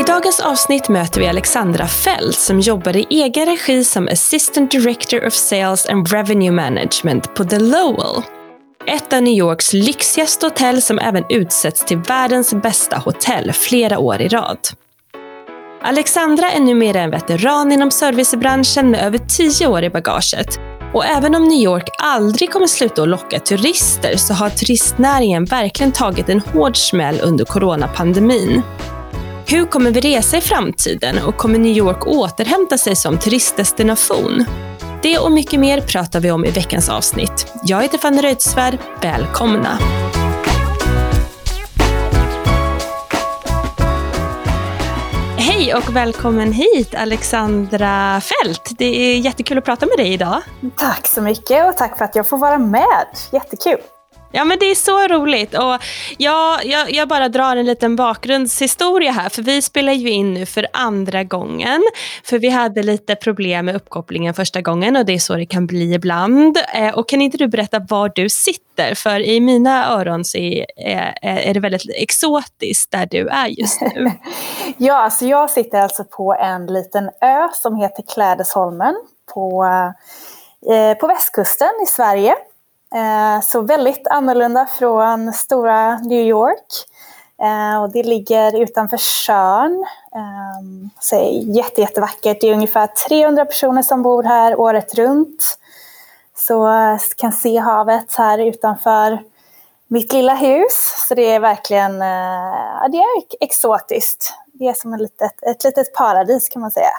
I dagens avsnitt möter vi Alexandra Fält som jobbar i egen regi som Assistant Director of Sales and Revenue Management på The Lowell. Ett av New Yorks lyxigaste hotell som även utsätts till världens bästa hotell flera år i rad. Alexandra är numera en veteran inom servicebranschen med över tio år i bagaget. Och även om New York aldrig kommer sluta att locka turister så har turistnäringen verkligen tagit en hård smäll under coronapandemin. Hur kommer vi resa i framtiden och kommer New York återhämta sig som turistdestination? Det och mycket mer pratar vi om i veckans avsnitt. Jag heter Fanny Reuterswärd. Välkomna! Hej och välkommen hit Alexandra Fält. Det är jättekul att prata med dig idag. Tack så mycket och tack för att jag får vara med. Jättekul. Ja men det är så roligt och jag, jag, jag, bara drar en liten bakgrundshistoria här för vi spelar ju in nu för andra gången. För vi hade lite problem med uppkopplingen första gången och det är så det kan bli ibland. Eh, och kan inte du berätta var du sitter? För i mina öron så är, är, är det väldigt exotiskt där du är just nu. ja, alltså jag sitter alltså på en liten ö som heter Klädesholmen på, eh, på västkusten i Sverige. Eh, så väldigt annorlunda från stora New York. Eh, och det ligger utanför Tjörn. Ehm, det är jätte, jättevackert. Det är ungefär 300 personer som bor här året runt. Så eh, kan se havet här utanför mitt lilla hus. Så det är verkligen ja, det är exotiskt. Det är som ett litet, ett litet paradis kan man säga.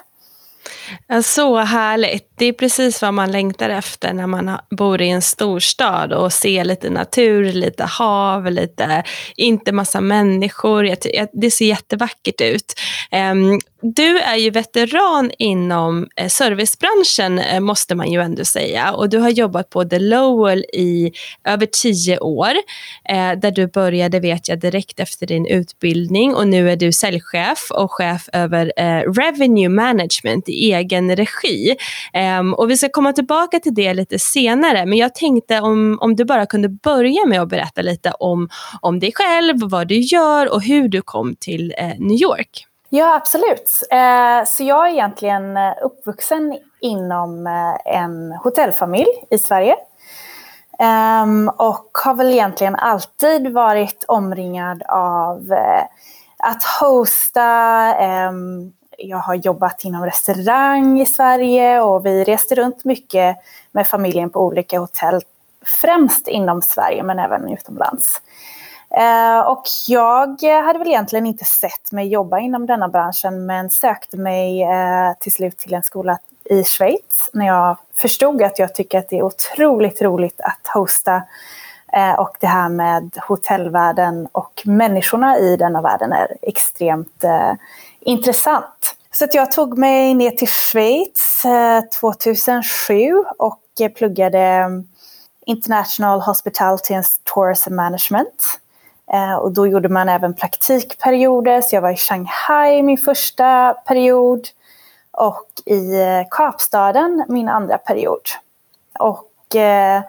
Eh, så härligt. Det är precis vad man längtar efter när man bor i en storstad och ser lite natur, lite hav, lite, inte massa människor. Det ser jättevackert ut. Ehm, du är ju veteran inom eh, servicebranschen eh, måste man ju ändå säga och du har jobbat på The Lowell i över tio år eh, där du började vet jag direkt efter din utbildning och nu är du säljchef och chef över Revenue Management i egen regi. Ehm, och vi ska komma tillbaka till det lite senare men jag tänkte om, om du bara kunde börja med att berätta lite om, om dig själv, vad du gör och hur du kom till New York. Ja, absolut. Eh, så jag är egentligen eh, uppvuxen inom eh, en hotellfamilj i Sverige. Ehm, och har väl egentligen alltid varit omringad av att hosta. Ehm, jag har jobbat inom restaurang i Sverige och vi reste runt mycket med familjen på olika hotell. Främst inom Sverige men även utomlands. Eh, och jag hade väl egentligen inte sett mig jobba inom denna branschen men sökte mig eh, till slut till en skola i Schweiz när jag förstod att jag tycker att det är otroligt roligt att hosta eh, och det här med hotellvärlden och människorna i denna världen är extremt intressant. Så att jag tog mig ner till Schweiz 2007 och pluggade International Hospitality and Tourism Management. Eh, och då gjorde man även praktikperioder, så jag var i Shanghai min första period och i eh, Kapstaden min andra period. Och eh,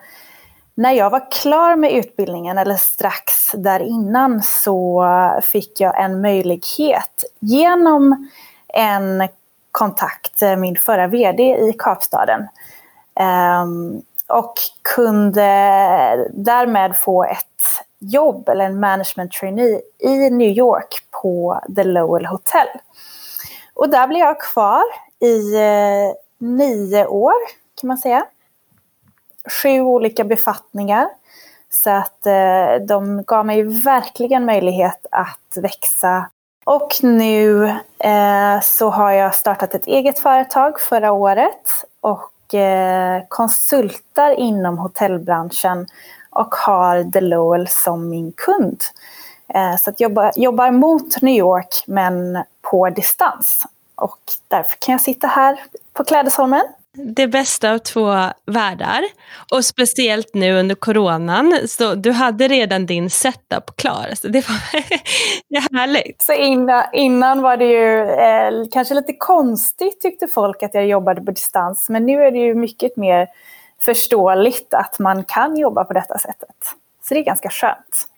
när jag var klar med utbildningen, eller strax där innan, så fick jag en möjlighet genom en kontakt, eh, min förra VD i Kapstaden. Um, och kunde därmed få ett jobb eller en management trainee i New York på The Lowell Hotel. Och där blev jag kvar i eh, nio år kan man säga. Sju olika befattningar. Så att eh, de gav mig verkligen möjlighet att växa. Och nu eh, så har jag startat ett eget företag förra året och eh, konsultar inom hotellbranschen och har The Lowell som min kund. Eh, så att jag jobbar, jobbar mot New York men på distans. Och därför kan jag sitta här på Klädesholmen det bästa av två världar. Och speciellt nu under coronan, så du hade redan din setup klar. Så det var det är härligt. Så innan, innan var det ju eh, kanske lite konstigt tyckte folk att jag jobbade på distans. Men nu är det ju mycket mer förståeligt att man kan jobba på detta sättet. Så det är ganska skönt.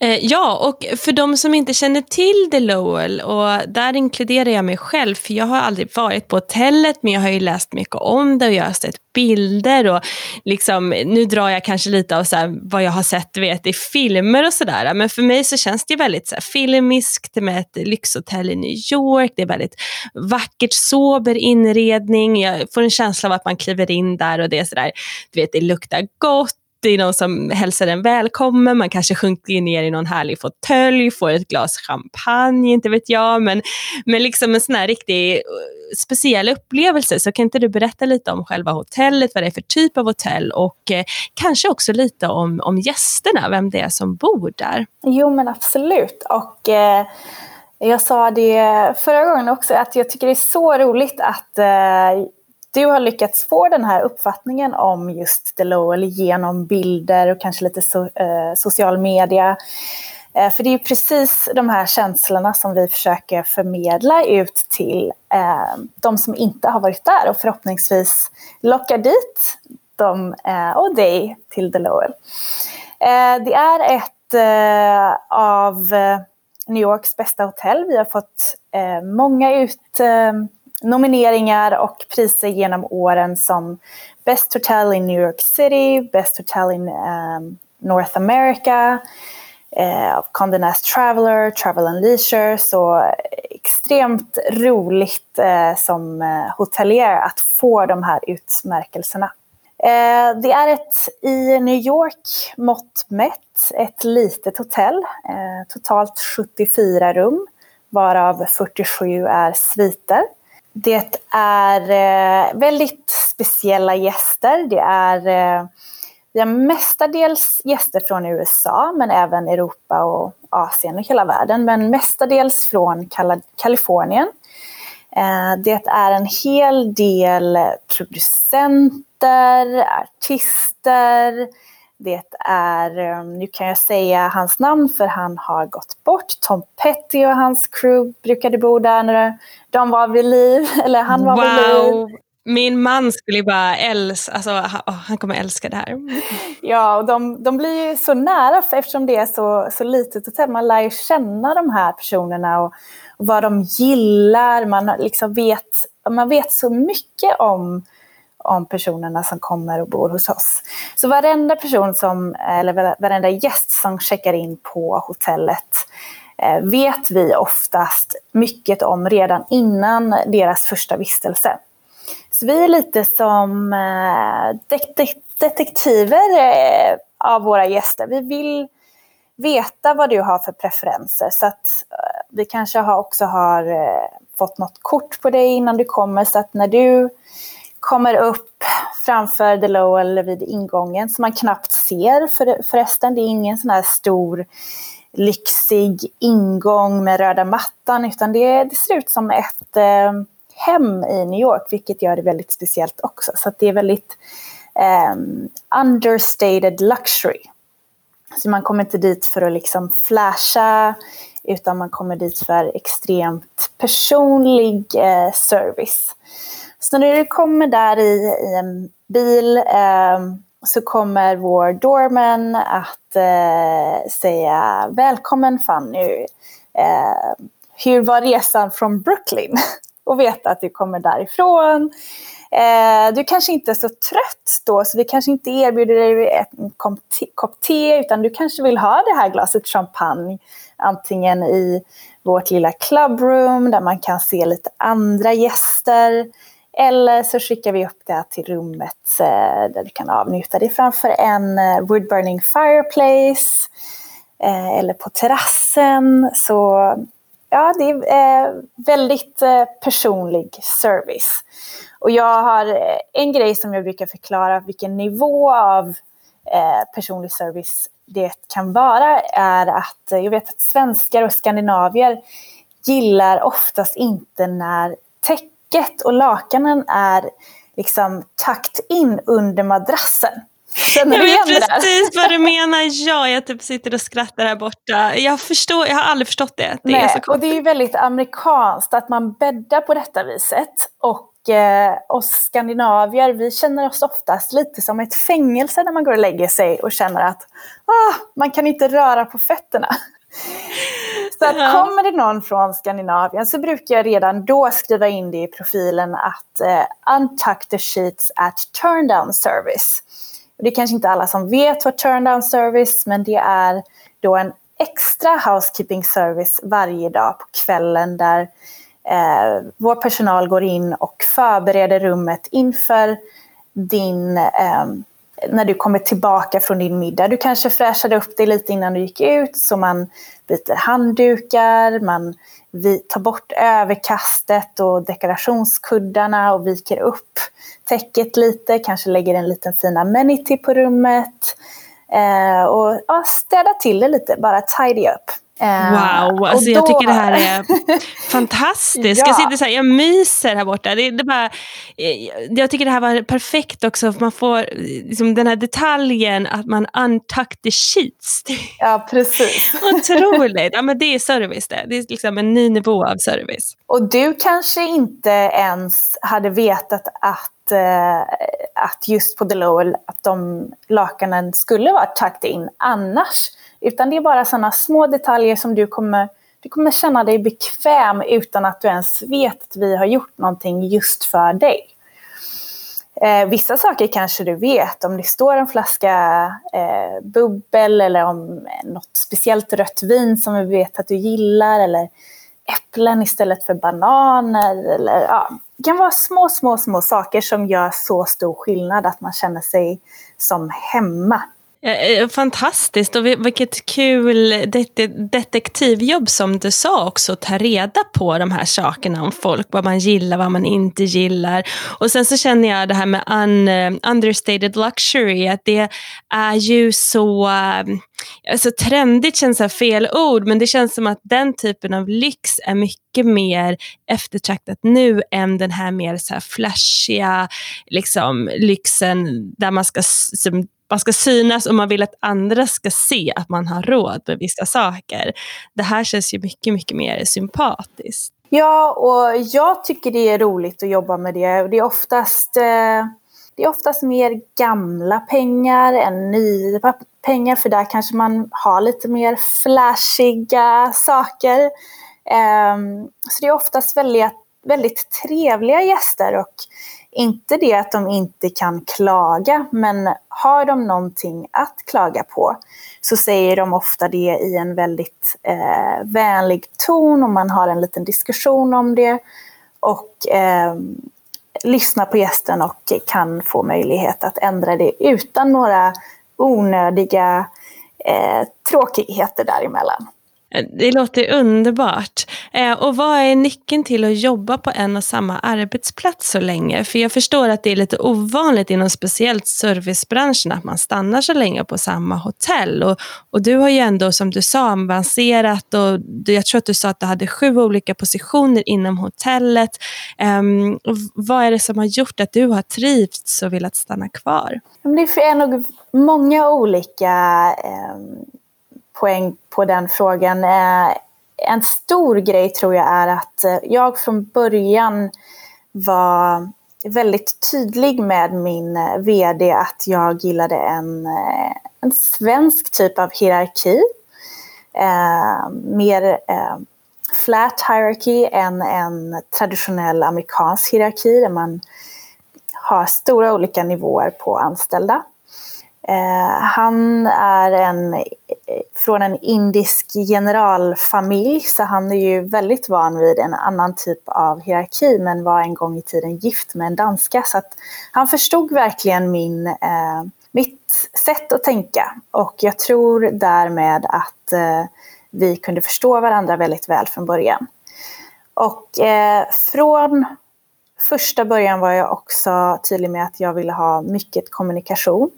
Eh, ja, och för de som inte känner till The Lowell, och där inkluderar jag mig själv, för jag har aldrig varit på hotellet, men jag har ju läst mycket om det och jag har sett bilder och liksom, nu drar jag kanske lite av så här, vad jag har sett vet, i filmer och sådär, men för mig så känns det väldigt så här, filmiskt med ett lyxhotell i New York, det är väldigt vackert, sober inredning, jag får en känsla av att man kliver in där och det är sådär, du vet det luktar gott, det är någon som hälsar en välkommen, man kanske sjunker ner i någon härlig fåtölj, får ett glas champagne, inte vet jag, men, men liksom en sån här riktig eh, speciell upplevelse. Så kan inte du berätta lite om själva hotellet, vad det är för typ av hotell och eh, kanske också lite om, om gästerna, vem det är som bor där? Jo men absolut. Och eh... Jag sa det förra gången också, att jag tycker det är så roligt att eh, du har lyckats få den här uppfattningen om just Delowell genom bilder och kanske lite so eh, social media. Eh, för det är precis de här känslorna som vi försöker förmedla ut till eh, de som inte har varit där och förhoppningsvis locka dit dem eh, och dig till Delowell. Eh, det är ett eh, av New Yorks bästa hotell. Vi har fått eh, många ut eh, nomineringar och priser genom åren som Best Hotel in New York City, Best Hotel in um, North America, eh, Condé Nast Traveler, Travel and Leisure. Så extremt roligt eh, som eh, hotelier att få de här utmärkelserna. Eh, det är ett i New York mått mätt ett litet hotell, eh, totalt 74 rum varav 47 är sviter. Det är eh, väldigt speciella gäster. Det är, eh, vi har mestadels gäster från USA, men även Europa och Asien och hela världen. Men mestadels från Kalifornien. Eh, det är en hel del producenter, artister, det är, um, nu kan jag säga hans namn för han har gått bort. Tom Petty och hans crew brukade bo där när de var vid liv. Eller han var wow. vid liv. Min man skulle bara älska, alltså, han kommer älska det här. Ja, och de, de blir ju så nära eftersom det är så, så litet hotell. Man lär ju känna de här personerna och, och vad de gillar. Man, liksom vet, man vet så mycket om om personerna som kommer och bor hos oss. Så varenda person som, eller varenda gäst som checkar in på hotellet eh, vet vi oftast mycket om redan innan deras första vistelse. Så vi är lite som eh, detektiver eh, av våra gäster. Vi vill veta vad du har för preferenser så att vi kanske också har fått något kort på dig innan du kommer så att när du kommer upp framför The Lowell vid ingången som man knappt ser för, förresten. Det är ingen sån här stor lyxig ingång med röda mattan utan det, det ser ut som ett eh, hem i New York vilket gör det väldigt speciellt också. Så det är väldigt eh, understated luxury. Så man kommer inte dit för att liksom flasha utan man kommer dit för extremt personlig eh, service. Så när du kommer där i, i en bil eh, så kommer vår doorman att eh, säga välkommen Fanny. Eh, hur var resan från Brooklyn? och veta att du kommer därifrån. Eh, du kanske inte är så trött då, så vi kanske inte erbjuder dig en kopp te, utan du kanske vill ha det här glaset champagne, antingen i vårt lilla clubroom där man kan se lite andra gäster, eller så skickar vi upp det till rummet eh, där du kan avnjuta det framför en eh, woodburning fireplace eh, eller på terrassen. Så ja, det är väldigt personlig service. Och jag har en grej som jag brukar förklara vilken nivå av personlig service det kan vara är att jag vet att svenskar och skandinavier gillar oftast inte när tech täcket och lakanen är liksom takt in under madrassen. Känner jag vet precis vad du menar. Ja, jag typ sitter och skrattar här borta. Jag, förstår, jag har aldrig förstått det. det Nej, är så och det är väldigt amerikanskt att man bäddar på detta viset. Och och eh, oss skandinavier, vi känner oss oftast lite som ett fängelse när man går och lägger sig och känner att ah, man kan inte röra på fötterna. Så att kommer det någon från Skandinavien så brukar jag redan då skriva in det i profilen att eh, untuck the sheets at turndown service. Det är kanske inte alla som vet vad turndown service, men det är då en extra housekeeping service varje dag på kvällen där eh, vår personal går in och förbereder rummet inför din eh, när du kommer tillbaka från din middag. Du kanske fräschade upp dig lite innan du gick ut så man byter handdukar, man tar bort överkastet och dekorationskuddarna och viker upp täcket lite, kanske lägger en liten fin amenity på rummet. Eh, och ja, städa till det lite, bara tidy up. Eh, wow, alltså då... jag tycker det här är fantastiskt. ja. Jag sitter så här, jag myser här borta. Det, det bara, eh, jag tycker det här var perfekt också, för man får liksom, den här detaljen att man untuck the sheets. Ja, precis. Otroligt. Ja, men det är service det. Det är liksom en ny nivå av service. Och du kanske inte ens hade vetat att, eh, att just på The Lowell, att de lakanen skulle vara tucked in annars. Utan det är bara sådana små detaljer som du kommer, du kommer känna dig bekväm utan att du ens vet att vi har gjort någonting just för dig. Eh, vissa saker kanske du vet, om det står en flaska eh, bubbel eller om något speciellt rött vin som vi vet att du gillar eller äpplen istället för bananer. Eller, ja, det kan vara små, små, små saker som gör så stor skillnad att man känner sig som hemma. Eh, eh, fantastiskt och vilket kul detektivjobb som du sa också, att ta reda på de här sakerna om folk, vad man gillar, vad man inte gillar. Och sen så känner jag det här med un, eh, understated luxury, att det är ju så alltså trendigt känns så fel ord, men det känns som att den typen av lyx är mycket mer eftertraktat nu än den här mer så här flashiga liksom, lyxen där man ska som, man ska synas och man vill att andra ska se att man har råd med vissa saker. Det här känns ju mycket, mycket mer sympatiskt. Ja, och jag tycker det är roligt att jobba med det. Det är oftast, eh, det är oftast mer gamla pengar än nya pengar, för där kanske man har lite mer flashiga saker. Ehm, så det är oftast väldigt, väldigt trevliga gäster och inte det att de inte kan klaga, men har de någonting att klaga på så säger de ofta det i en väldigt eh, vänlig ton och man har en liten diskussion om det. Och eh, lyssnar på gästen och kan få möjlighet att ändra det utan några onödiga eh, tråkigheter däremellan. Eh, det låter underbart. Eh, och vad är nyckeln till att jobba på en och samma arbetsplats så länge? För jag förstår att det är lite ovanligt inom speciellt servicebranschen att man stannar så länge på samma hotell. Och, och du har ju ändå, som du sa, avancerat och du, jag tror att du sa att du hade sju olika positioner inom hotellet. Um, vad är det som har gjort att du har trivts och velat stanna kvar? Det är nog många olika um poäng på den frågan. Eh, en stor grej tror jag är att eh, jag från början var väldigt tydlig med min eh, VD att jag gillade en, en svensk typ av hierarki. Eh, mer eh, flat hierarchy än en traditionell amerikansk hierarki där man har stora olika nivåer på anställda. Eh, han är en, eh, från en indisk generalfamilj så han är ju väldigt van vid en annan typ av hierarki men var en gång i tiden gift med en danska. Så att han förstod verkligen min, eh, mitt sätt att tänka och jag tror därmed att eh, vi kunde förstå varandra väldigt väl från början. Och eh, från första början var jag också tydlig med att jag ville ha mycket kommunikation.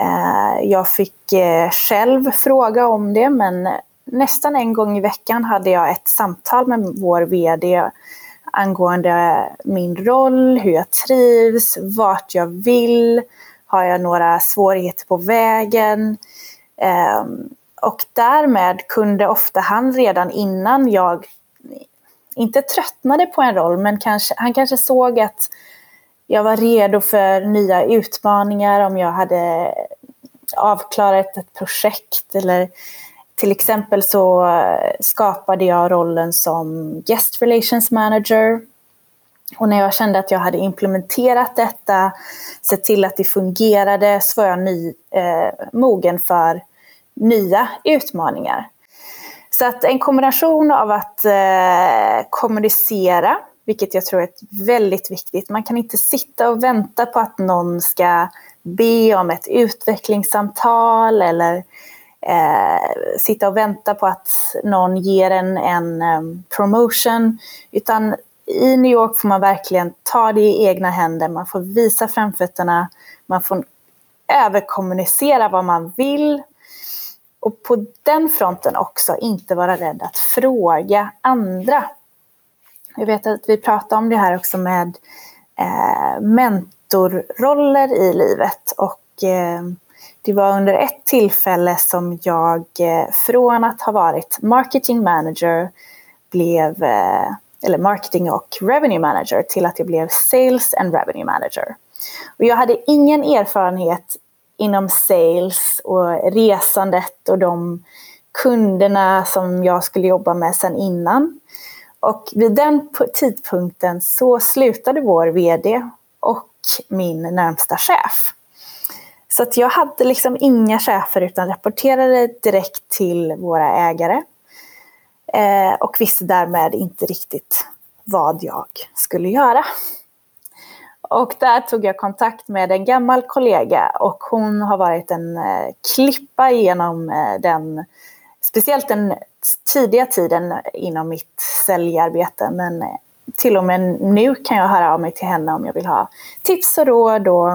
Eh, jag fick eh, själv fråga om det men nästan en gång i veckan hade jag ett samtal med vår VD angående min roll, hur jag trivs, vart jag vill, har jag några svårigheter på vägen? Eh, och därmed kunde ofta han redan innan jag inte tröttnade på en roll, men kanske, han kanske såg att jag var redo för nya utmaningar om jag hade avklarat ett projekt eller till exempel så skapade jag rollen som Guest Relations Manager. Och när jag kände att jag hade implementerat detta, sett till att det fungerade, så var jag ny, eh, mogen för nya utmaningar. Så att en kombination av att eh, kommunicera, vilket jag tror är väldigt viktigt. Man kan inte sitta och vänta på att någon ska be om ett utvecklingssamtal eller eh, sitta och vänta på att någon ger en en um, promotion. Utan i New York får man verkligen ta det i egna händer, man får visa framfötterna, man får överkommunicera vad man vill. Och på den fronten också inte vara rädd att fråga andra. Jag vet att vi pratade om det här också med eh, mentorroller i livet. Och eh, det var under ett tillfälle som jag eh, från att ha varit marketing manager blev, eh, eller marketing och revenue manager till att jag blev sales and revenue manager. Och jag hade ingen erfarenhet inom sales och resandet och de kunderna som jag skulle jobba med sen innan. Och vid den tidpunkten så slutade vår VD och min närmsta chef. Så att jag hade liksom inga chefer utan rapporterade direkt till våra ägare. Eh, och visste därmed inte riktigt vad jag skulle göra. Och där tog jag kontakt med en gammal kollega och hon har varit en eh, klippa genom eh, den, speciellt den tidiga tiden inom mitt säljarbete. Men eh, till och med nu kan jag höra av mig till henne om jag vill ha tips och råd. Och,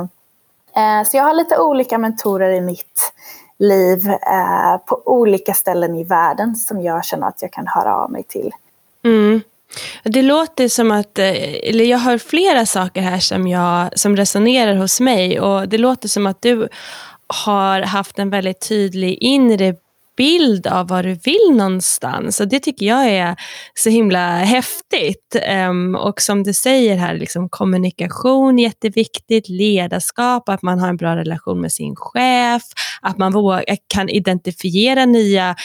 eh, så jag har lite olika mentorer i mitt liv eh, på olika ställen i världen som jag känner att jag kan höra av mig till. Mm. Det låter som att, eh, eller jag har flera saker här som, jag, som resonerar hos mig och det låter som att du har haft en väldigt tydlig inre bild av vad du vill någonstans. Och det tycker jag är så himla häftigt. Um, och som du säger här, liksom kommunikation är jätteviktigt, ledarskap, att man har en bra relation med sin chef, att man vågar, kan identifiera nya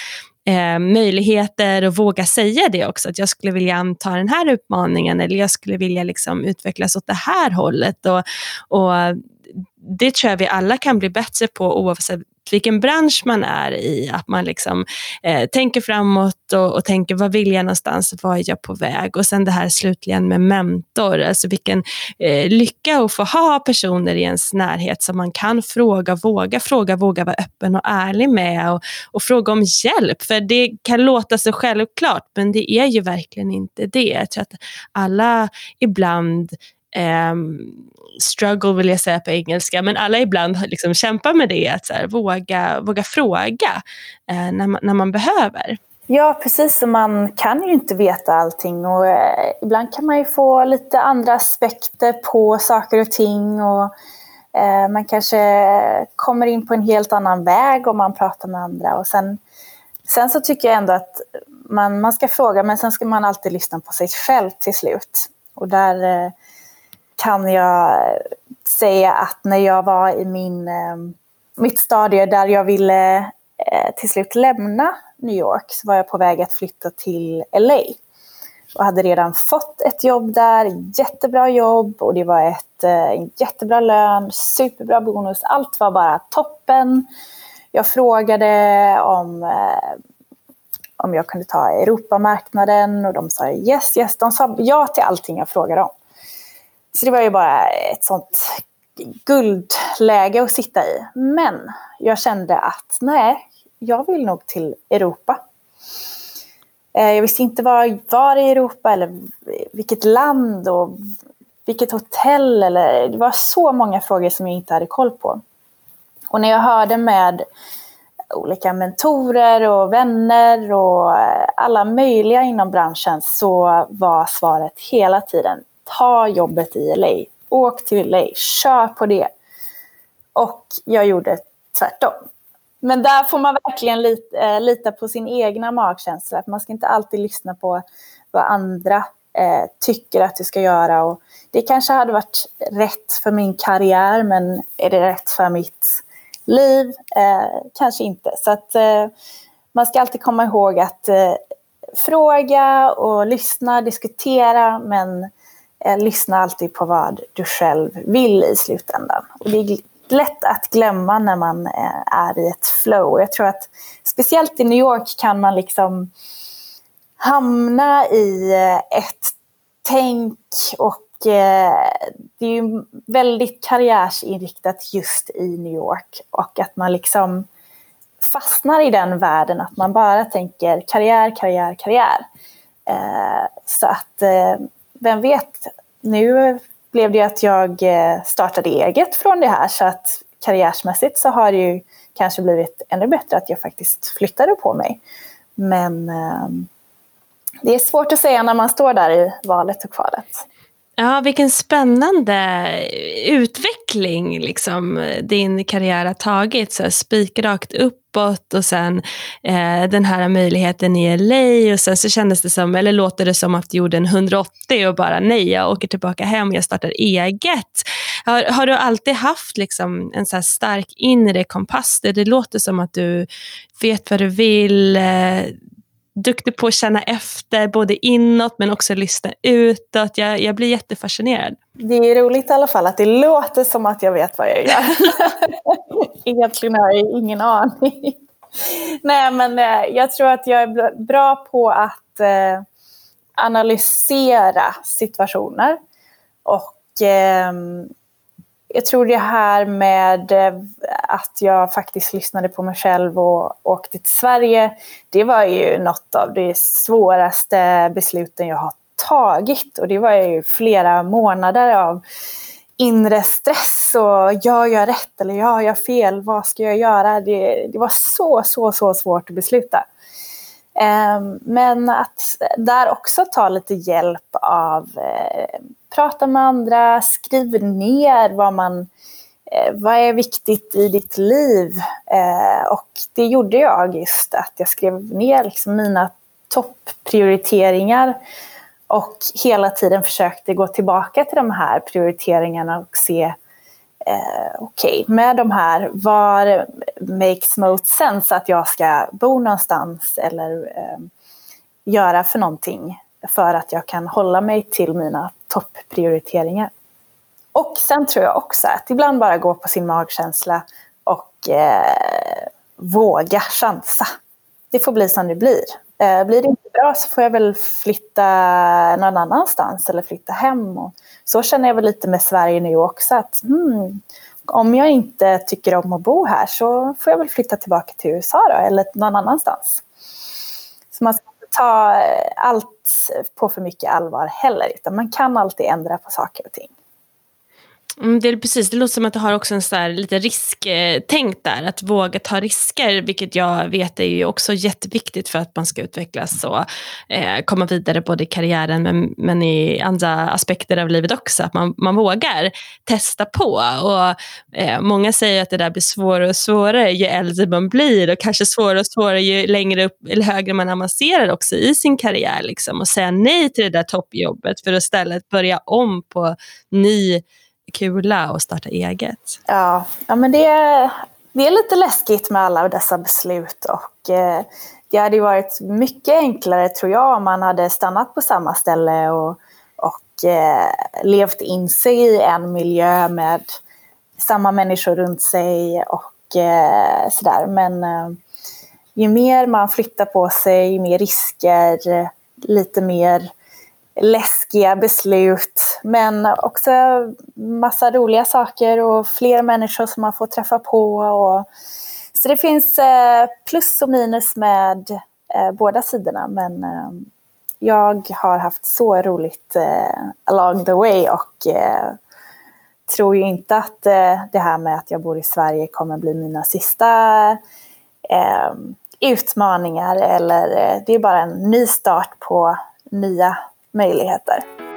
eh, möjligheter och våga säga det också. Att jag skulle vilja anta den här utmaningen eller jag skulle vilja liksom utvecklas åt det här hållet. Och, och det tror jag vi alla kan bli bättre på oavsett vilken bransch man är i. Att man liksom, eh, tänker framåt och, och, tänker vad vill jag någonstans, vad är jag på väg? Och sen det här slutligen med mentor, alltså vilken eh, lycka att få ha personer i ens närhet som man kan fråga, våga fråga, våga vara öppen och ärlig med och, och fråga om hjälp. För det kan låta så självklart men det är ju verkligen inte det. Jag tror att alla ibland um, struggle vill jag säga på engelska, men alla ibland liksom kämpar med det, att så här, våga, våga fråga eh, när, man, när man behöver. Ja, precis. Och man kan ju inte veta allting och eh, ibland kan man ju få lite andra aspekter på saker och ting och eh, man kanske kommer in på en helt annan väg om man pratar med andra och sen, sen så tycker jag ändå att man, man ska fråga men sen ska man alltid lyssna på sig själv till slut. Och där eh, kan jag säga att när jag var i min, eh, mitt stadie där jag ville eh, till slut lämna New York så var jag på väg att flytta till LA. Och hade redan fått ett jobb där, jättebra jobb och det var ett, eh, en jättebra lön, superbra bonus. Allt var bara toppen. Jag frågade om, om jag kunde ta Europamarknaden och de sa yes, yes. De sa ja till allting jag frågade om. Så det var ju bara ett sånt guldläge att sitta i. Men jag kände att nej, jag vill nog till Europa. Eh, jag visste inte var, var i Europa eller vilket land och vilket hotell. Eller, det var så många frågor som jag inte hade koll på. Och när jag hörde med olika mentorer och vänner och alla möjliga inom branschen så var svaret hela tiden ta jobbet i LA. Åk till LA, kör på det. Och jag gjorde tvärtom. Men där får man verkligen lita, eh, lita på sin egna magkänsla. man ska inte alltid lyssna på vad andra eh, tycker att du ska göra. Och det kanske hade varit rätt för min karriär, men är det rätt för mitt liv? Eh, kanske inte. Så att eh, man ska alltid komma ihåg att eh, fråga och lyssna, diskutera, men Eh, lyssna alltid på vad du själv vill i slutändan. Och det är lätt att glömma när man eh, är i ett flow. Jag tror att speciellt i New York kan man liksom hamna i eh, ett tänk och eh, det är ju väldigt karriärsinriktat just i New York och att man liksom fastnar i den världen, att man bara tänker karriär, karriär, karriär. Eh, så att, eh, vem vet, nu blev det att jag eh, startade eget från det här. Så att karriärsmässigt så har det ju kanske blivit ännu bättre att jag faktiskt flyttade på mig. Men ehm, det är svårt att säga när man står där i valet och kvalet. Ja, vilken spännande utveckling liksom, din karriär har tagit. Så spikrakt uppåt och sen eh, den här möjligheten i LA och sen så kändes det som, eller låter det som att du gjorde en 180 och bara nej, jag åker tillbaka hem, jag startar eget. Har, har du alltid haft liksom, en så stark inre kompass? Det låter som att du vet vad du vill, eh, duktig på att känna efter, både inåt men också lyssna utåt. Jag, jag blir jättefascinerad. Det är roligt i alla fall att det låter som att jag vet vad jag gör. Egentligen har jag ingen aning. Nej, men eh, jag tror att jag är bra på att eh, analysera situationer och ehm, jag tror det här med eh, att jag faktiskt lyssnade på mig själv och åkte till Sverige, det var ju något av de svåraste besluten jag har tagit. Och det var ju flera månader av inre stress och gör jag rätt eller gör jag fel? Vad ska jag göra? Det, det var så, så, så svårt att besluta. Ehm, men att där också ta lite hjälp av eh, prata med andra, skriv ner vad man eh, vad är viktigt i ditt liv? Eh, och det gjorde jag just, att jag skrev ner liksom mina topprioriteringar och hela tiden försökte gå tillbaka till de här prioriteringarna och se eh, okej, okay, med de här, var makes most sense att jag ska bo någonstans eller eh, göra för någonting för att jag kan hålla mig till mina topprioriteringar. Och sen tror jag också att ibland bara gå på sin magkänsla och eh, våga chansa. Det får bli som det blir. Eh, blir det inte bra så får jag väl flytta någon annanstans eller flytta hem. Och så känner jag väl lite med Sverige nu också. Att, hmm, om jag inte tycker om att bo här så får jag väl flytta tillbaka till USA då, eller någon annanstans. Så man ska inte ta eh, allt på för mycket allvar heller, utan man kan alltid ändra på saker och ting. Mm, det är precis, det låter som att du har också en sån lite risktänk eh, där, att våga ta risker, vilket jag vet är ju också jätteviktigt för att man ska utvecklas och eh, komma vidare både i karriären men, men i andra aspekter av livet också, att man, man vågar testa på. Och, eh, många säger att det där blir svårare och svårare ju äldre man blir och kanske svårare och svårare ju längre upp eller högre man avancerar också i sin karriär. Liksom, och säga nej till det där toppjobbet för att istället börja om på ny kula och starta eget. Ja, ja men det är, det är lite läskigt med alla dessa beslut och eh, det hade ju varit mycket enklare tror jag om man hade stannat på samma ställe och, och eh, levt in sig i en miljö med samma människor runt sig och eh, sådär. Men eh, ju mer man flyttar på sig, ju mer risker, lite mer läskiga beslut, men också massa roliga saker och fler människor som man får träffa på. Och, så det finns eh, plus och minus med eh, båda sidorna, men eh, jag har haft så roligt eh, along the way och eh, tror ju inte att eh, det här med att jag bor i Sverige kommer bli mina sista utmaningar eller det är bara en ny start på nya möjligheter.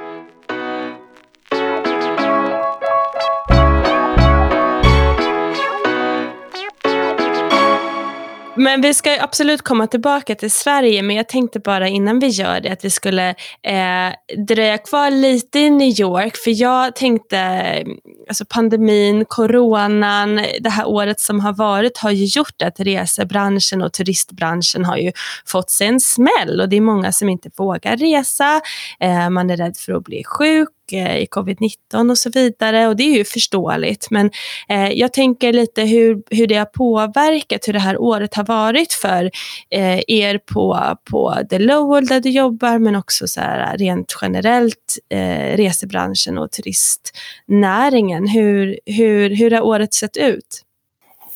Men vi ska absolut komma tillbaka till Sverige, men jag tänkte bara innan vi gör det att vi skulle eh, dröja kvar lite i New York, för jag tänkte, eh, alltså pandemin, coronan, det här året som har varit har ju gjort att resebranschen och turistbranschen har ju fått sig en smäll och det är många som inte vågar resa, eh, man är rädd för att bli sjuk, Eh, i covid-19 och så vidare och det är ju förståeligt. Men eh, jag tänker lite hur, hur det har påverkat, hur det här året har varit för eh, er på, på The Lowell där du jobbar men också så här, rent generellt eh, resebranschen och turistnäringen. Hur, hur, hur har året sett ut?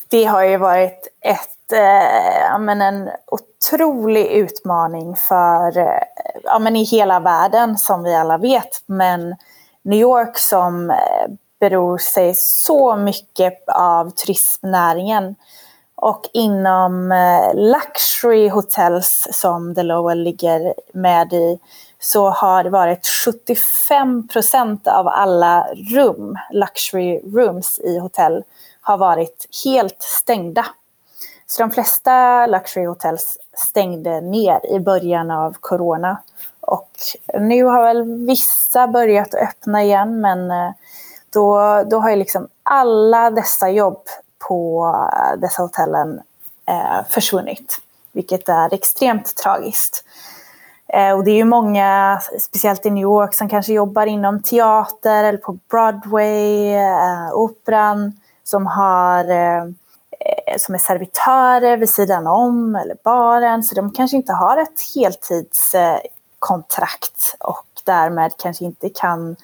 Det har ju varit ett, eh, men en otrolig utmaning för eh, ja, men i hela världen som vi alla vet. Men New York som eh, beror sig så mycket av turistnäringen. Och inom eh, luxury hotels som The Lowell ligger med i så har det varit 75 procent av alla rum, luxury rooms i hotell, har varit helt stängda. Så de flesta luxury hotels stängde ner i början av corona. Och nu har väl vissa börjat öppna igen men eh, då, då har ju liksom alla dessa jobb på eh, dessa hotellen eh, försvunnit. Vilket är extremt tragiskt. Eh, och det är ju många, speciellt i New York, som kanske jobbar inom teater eller på Broadway, eh, operan, som har eh, Eh, som är servitörer vid sidan om eller baren. Så de kanske inte har ett heltidskontrakt och därmed kanske inte kan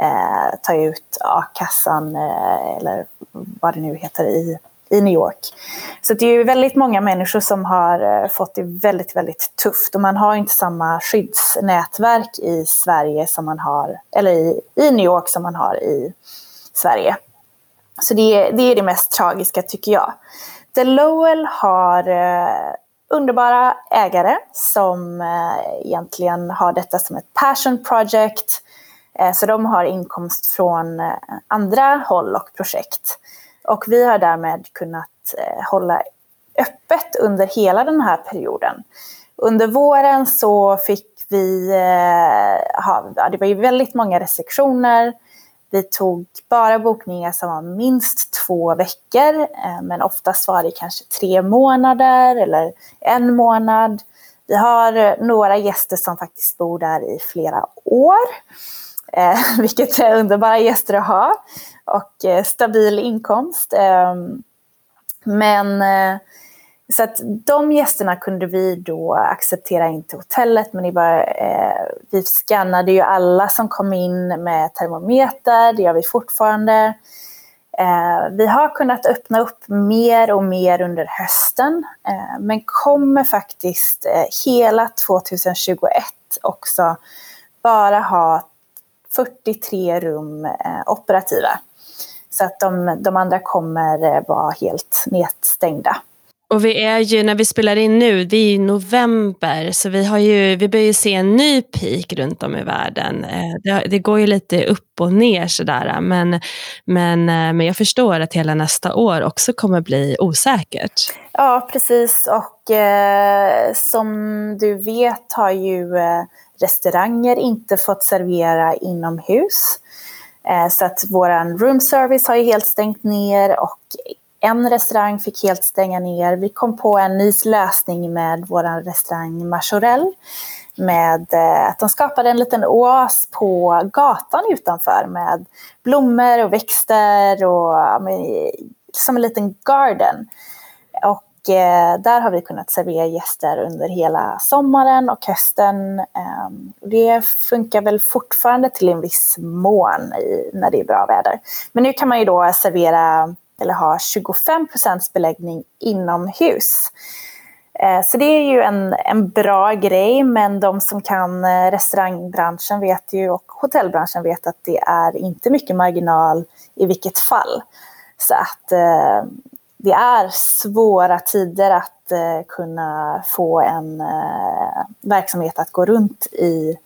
eh, ta ut a-kassan eh, eller vad det nu heter i, i New York. Så det är ju väldigt många människor som har eh, fått det väldigt, väldigt tufft och man har inte samma skyddsnätverk i Sverige som man har, eller i, i New York som man har i Sverige. Så det, det är det mest tragiska tycker jag. The Lowell har eh, underbara ägare som eh, egentligen har detta som ett passion project. Eh, så de har inkomst från eh, andra håll och projekt. Och vi har därmed kunnat eh, hålla öppet under hela den här perioden. Under våren så fick vi, eh, ha, det var ju väldigt många restriktioner vi tog bara bokningar som var minst två veckor, eh, men oftast var det kanske tre månader eller en månad. Vi har eh, några gäster som faktiskt bor där i flera år, eh, vilket är underbara gäster att ha och stabil inkomst. Ehm, men så att de gästerna kunde vi då acceptera in till hotellet, men det var, eh, vi skannade ju alla som kom in med termometer, det gör vi fortfarande. Eh, vi har kunnat öppna upp mer och mer under hösten, eh, men kommer faktiskt eh, hela 2021 också bara ha 43 rum eh, operativa. Så att de, de andra kommer eh, vara helt nedstängda. Och vi är ju, när vi spelar in nu, det är ju november, så vi, har ju, vi börjar ju se en ny peak runt om i världen. Eh, det, det går ju lite upp och ner sådär, men, men, eh, men jag förstår att hela nästa år också kommer bli osäkert. Ja, precis. Och eh, som du vet har ju eh, restauranger inte fått servera inomhus. Eh, så att våran room service har ju helt stängt ner och en restaurang fick helt stänga ner. Vi kom på en ny lösning med vår restaurang Majorel med eh, att de skapade en liten oas på gatan utanför med blommor och växter och som en liten garden. Och eh, där har vi kunnat servera gäster under hela sommaren och hösten. Ehm, det funkar väl fortfarande till en viss mån när det är bra väder. Men nu kan man ju då servera eller ha 25% beläggning inomhus. Eh, så det är ju en, en bra grej, men de som kan eh, restaurangbranschen vet ju och hotellbranschen vet att det är inte mycket marginal i vilket fall. Så att eh, det är svåra tider att eh, kunna få en eh, verksamhet att gå runt i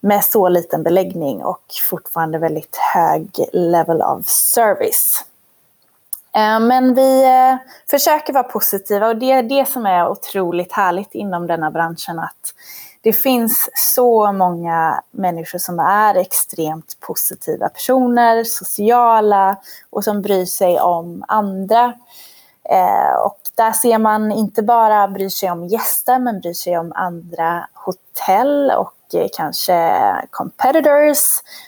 med så liten beläggning och fortfarande väldigt hög level of service. Eh, men vi eh, försöker vara positiva och det är det som är otroligt härligt inom denna branschen. Att det finns så många människor som är extremt positiva personer, sociala och som bryr sig om andra. Eh, och där ser man inte bara bryr sig om gäster men bryr sig om andra hotell och kanske competitors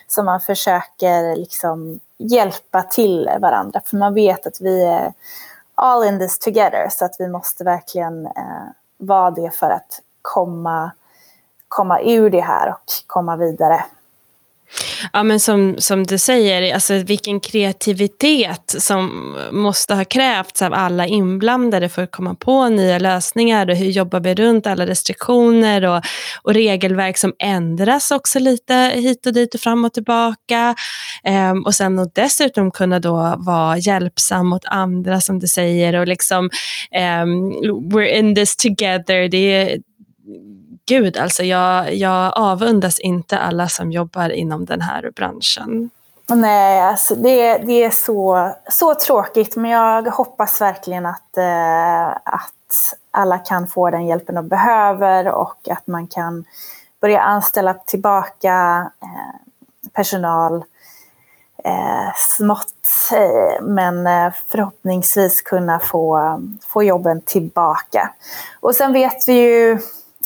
som man försöker liksom hjälpa till varandra. För man vet att vi är all in this together så att vi måste verkligen eh, vara det för att komma, komma ur det här och komma vidare. Ja, men som, som du säger, alltså vilken kreativitet som måste ha krävts av alla inblandade för att komma på nya lösningar och hur jobbar vi runt alla restriktioner och, och regelverk som ändras också lite hit och dit och fram och tillbaka. Ehm, och sen och dessutom kunna då vara hjälpsam mot andra som du säger och liksom um, we're in this together. Det är, gud, alltså jag, jag avundas inte alla som jobbar inom den här branschen. Nej, alltså det, det är så, så tråkigt, men jag hoppas verkligen att, eh, att alla kan få den hjälpen de behöver och att man kan börja anställa tillbaka eh, personal eh, smått, eh, men eh, förhoppningsvis kunna få, få jobben tillbaka. Och sen vet vi ju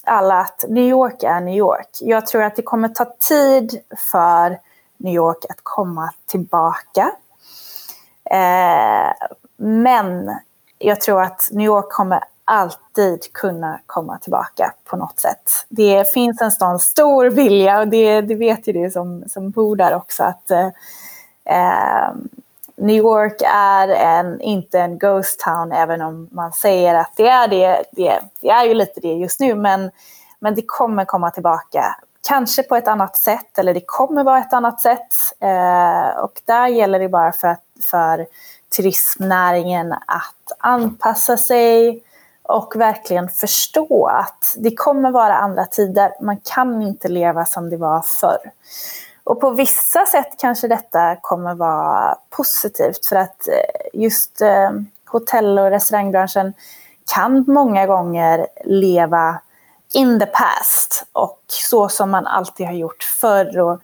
alla att New York är New York. Jag tror att det kommer ta tid för New York att komma tillbaka. Eh, men jag tror att New York kommer alltid kunna komma tillbaka på något sätt. Det finns en sån stor vilja och det, det vet ju du som, som bor där också att eh, eh New York är en, inte en ghost town, även om man säger att det är det. Det, det är ju lite det just nu, men, men det kommer komma tillbaka. Kanske på ett annat sätt, eller det kommer vara ett annat sätt. Eh, och där gäller det bara för, för turismnäringen att anpassa sig och verkligen förstå att det kommer vara andra tider. Man kan inte leva som det var förr. Och på vissa sätt kanske detta kommer vara positivt för att eh, just eh, hotell och restaurangbranschen kan många gånger leva in the past och så som man alltid har gjort förr. Och,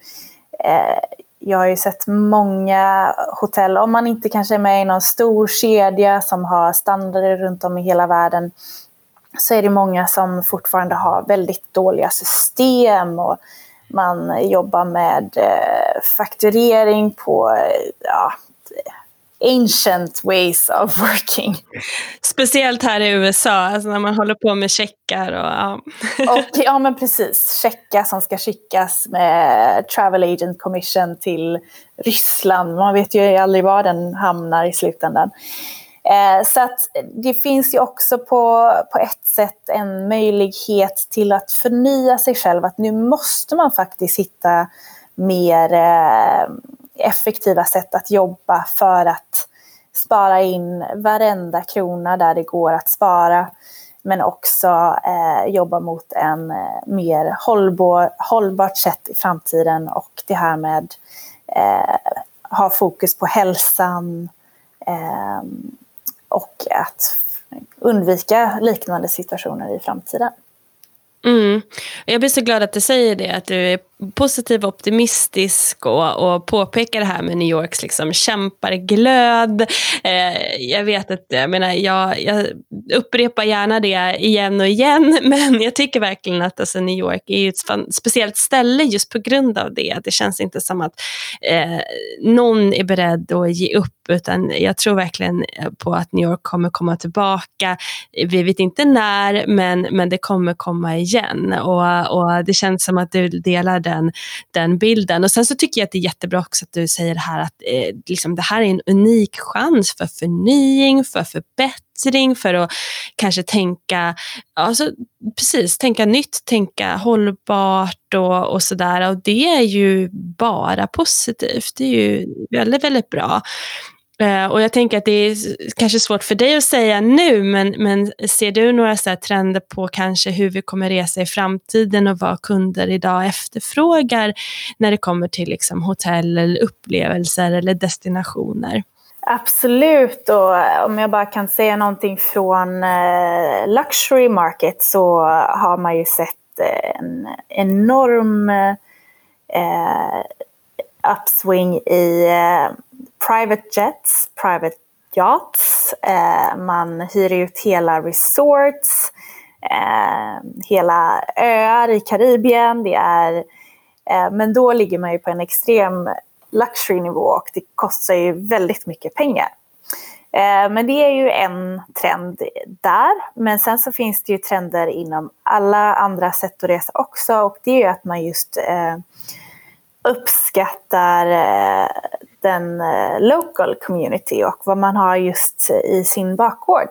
eh, jag har ju sett många hotell, om man inte kanske är med i någon stor kedja som har standarder runt om i hela världen, så är det många som fortfarande har väldigt dåliga system och man jobbar med eh, fakturering på ja, ancient ways of working. Speciellt här i USA, alltså när man håller på med checkar. Och, ja. och, ja, men precis. Checkar som ska skickas med Travel Agent Commission till Ryssland. Man vet ju aldrig var den hamnar i slutändan. Eh, så att det finns ju också på, på ett sätt en möjlighet till att förnya sig själv. Att nu måste man faktiskt hitta mer eh, effektiva sätt att jobba för att spara in varenda krona där det går att spara. Men också eh, jobba mot en eh, mer hållbar, hållbart sätt i framtiden och det här med eh, ha fokus på hälsan, eh, och att undvika liknande situationer i framtiden. Mm. Jag blir så glad att du säger det, att du är positiv och optimistisk och, och påpekar det här med New Yorks liksom kämparglöd. Eh, jag vet att, jag menar, jag, jag, upprepar gärna det igen och igen, men jag tycker verkligen att alltså, New York är ett speciellt ställe just på grund av det. Det känns inte som att eh, någon är beredd att ge upp, utan jag tror verkligen på att New York kommer komma tillbaka. Vi vet inte när, men, men det kommer komma igen och, och det känns som att du delar det den, den bilden. Och sen så tycker jag att det är jättebra också att du säger det här att eh, liksom, det här är en unik chans för förnying, för förbättring, för att kanske tänka, alltså, precis, tänka nytt, tänka hållbart och, och sådär. Och det är ju bara positivt. Det är ju väldigt, väldigt bra. Eh, och jag tänker att det är kanske svårt för dig att säga nu, men, men ser du några så trender på kanske hur vi kommer resa i framtiden och vad kunder idag efterfrågar när det kommer till liksom hotell, eller upplevelser eller destinationer? Absolut, och eh, om jag bara kan säga någonting från eh, Luxury Market så har man ju sett eh, en enorm eh, upswing i eh, private jets, private yachts. Eh, man hyr ut hela resorts, eh, hela öar i Karibien. Det är, eh, men då ligger man ju på en extrem luxury-nivå och det kostar ju väldigt mycket pengar. Eh, men det är ju en trend där. Men sen så finns det ju trender inom alla andra sätt att resa också och det är ju att man just eh, uppskattar eh, liten eh, local community och vad man har just i sin bakgård.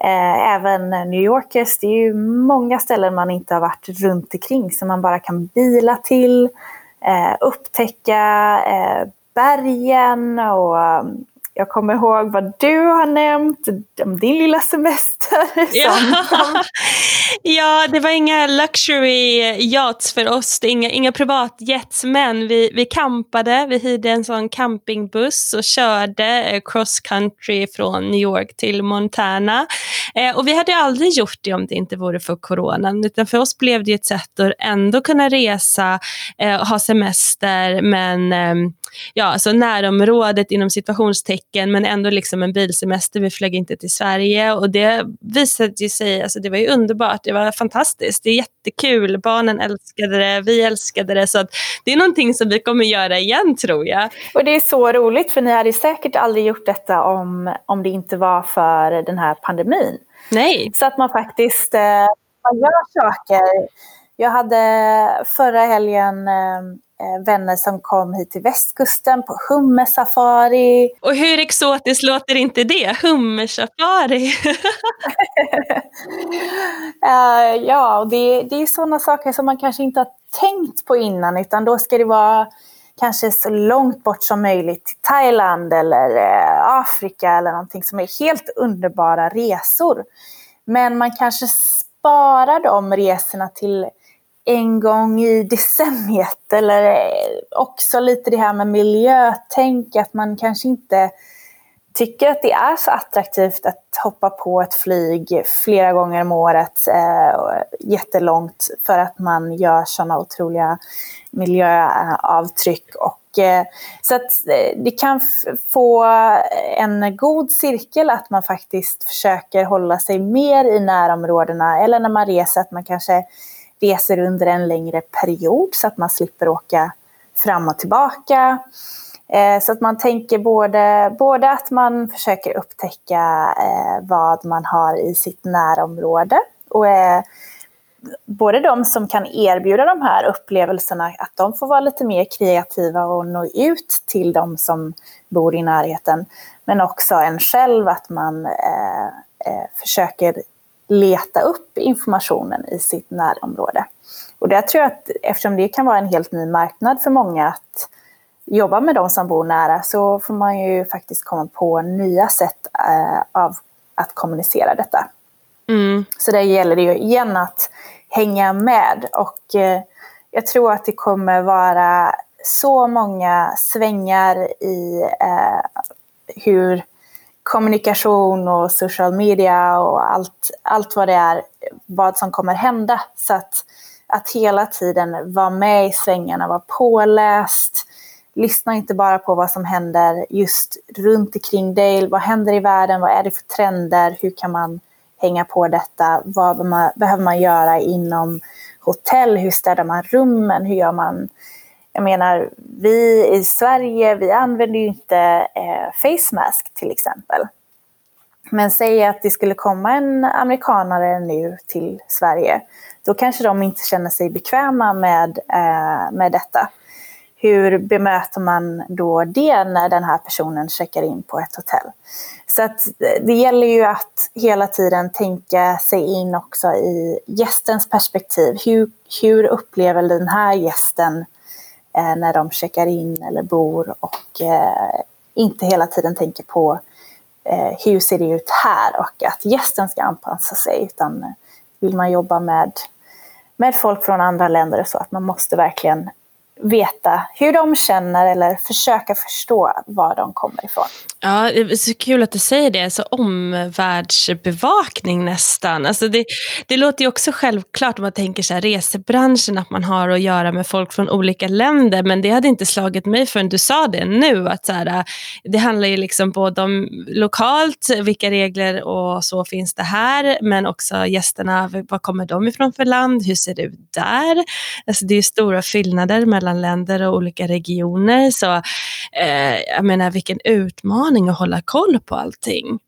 Eh, även New Yorkers, det är ju många ställen man inte har varit runt omkring som man bara kan bila till, eh, upptäcka eh, bergen och jag kommer ihåg vad du har nämnt om din lilla semester. Ja. ja, det var inga luxury yachts för oss, det inga, inga privatjets, men vi, vi campade, vi hyrde en sån campingbuss och körde cross country från New York till Montana. Eh, och vi hade aldrig gjort det om det inte vore för coronan, utan för oss blev det ett sätt att ändå kunna resa, eh, ha semester, men eh, ja, alltså närområdet inom situationstecken men ändå liksom en bilsemester. Vi flög inte till Sverige och det visade sig, alltså det var ju underbart, det var fantastiskt, det är jättekul, barnen älskade det, vi älskade det så att det är någonting som vi kommer göra igen tror jag. Och det är så roligt för ni hade säkert aldrig gjort detta om, om det inte var för den här pandemin. Nej. Så att man faktiskt eh, man gör saker. Jag hade förra helgen eh, vänner som kom hit till västkusten på hummersafari. Och hur exotiskt låter inte det? Hummersafari! uh, ja, och det, det är sådana saker som man kanske inte har tänkt på innan utan då ska det vara kanske så långt bort som möjligt till Thailand eller eh, Afrika eller någonting som är helt underbara resor. Men man kanske sparar de resorna till en gång i decenniet. Eller eh, också lite det här med miljötänk, att man kanske inte tycker att det är så attraktivt att hoppa på ett flyg flera gånger om året eh, jättelångt för att man gör sådana otroliga miljöavtryck. Och, eh, så att eh, det kan få en god cirkel att man faktiskt försöker hålla sig mer i närområdena eller när man reser att man kanske reser under en längre period så att man slipper åka fram och tillbaka. Eh, så att man tänker både, både att man försöker upptäcka eh, vad man har i sitt närområde och eh, både de som kan erbjuda de här upplevelserna, att de får vara lite mer kreativa och nå ut till de som bor i närheten. Men också en själv, att man eh, eh, försöker leta upp informationen i sitt närområde. Och där tror jag att eftersom det kan vara en helt ny marknad för många att jobba med de som bor nära så får man ju faktiskt komma på nya sätt eh, av att kommunicera detta. Mm. Så där gäller det ju igen att hänga med och eh, jag tror att det kommer vara så många svängar i eh, hur kommunikation och social media och allt, allt vad det är, vad som kommer hända. Så att, att hela tiden vara med i svängarna, vara påläst, lyssna inte bara på vad som händer just runt omkring dig, vad händer i världen, vad är det för trender, hur kan man hänga på detta, vad man, behöver man göra inom hotell, hur städar man rummen, hur gör man jag menar, vi i Sverige, vi använder ju inte eh, face mask till exempel. Men säg att det skulle komma en amerikanare nu till Sverige. Då kanske de inte känner sig bekväma med, eh, med detta. Hur bemöter man då det när den här personen checkar in på ett hotell? Så att eh, det gäller ju att hela tiden tänka sig in också i gästens perspektiv. Hur, hur upplever den här gästen eh, Eh, när de checkar in eller bor och eh, inte hela tiden tänker på eh, hur ser det ut här och att gästen ska anpassa sig utan eh, vill man jobba med, med folk från andra länder så att man måste verkligen veta hur de känner eller försöka förstå var de kommer ifrån. Ja, det är så kul att du säger det, så omvärldsbevakning nästan. Alltså det, det låter ju också självklart om man tänker så här, resebranschen, att man har att göra med folk från olika länder, men det hade inte slagit mig förrän du sa det nu, att så här, det handlar ju liksom både om lokalt, vilka regler och så finns det här, men också gästerna, var kommer de ifrån för land, hur ser det ut där? Alltså det är stora skillnader mellan länder och olika regioner, så eh, jag menar vilken utmaning att hålla koll på allting.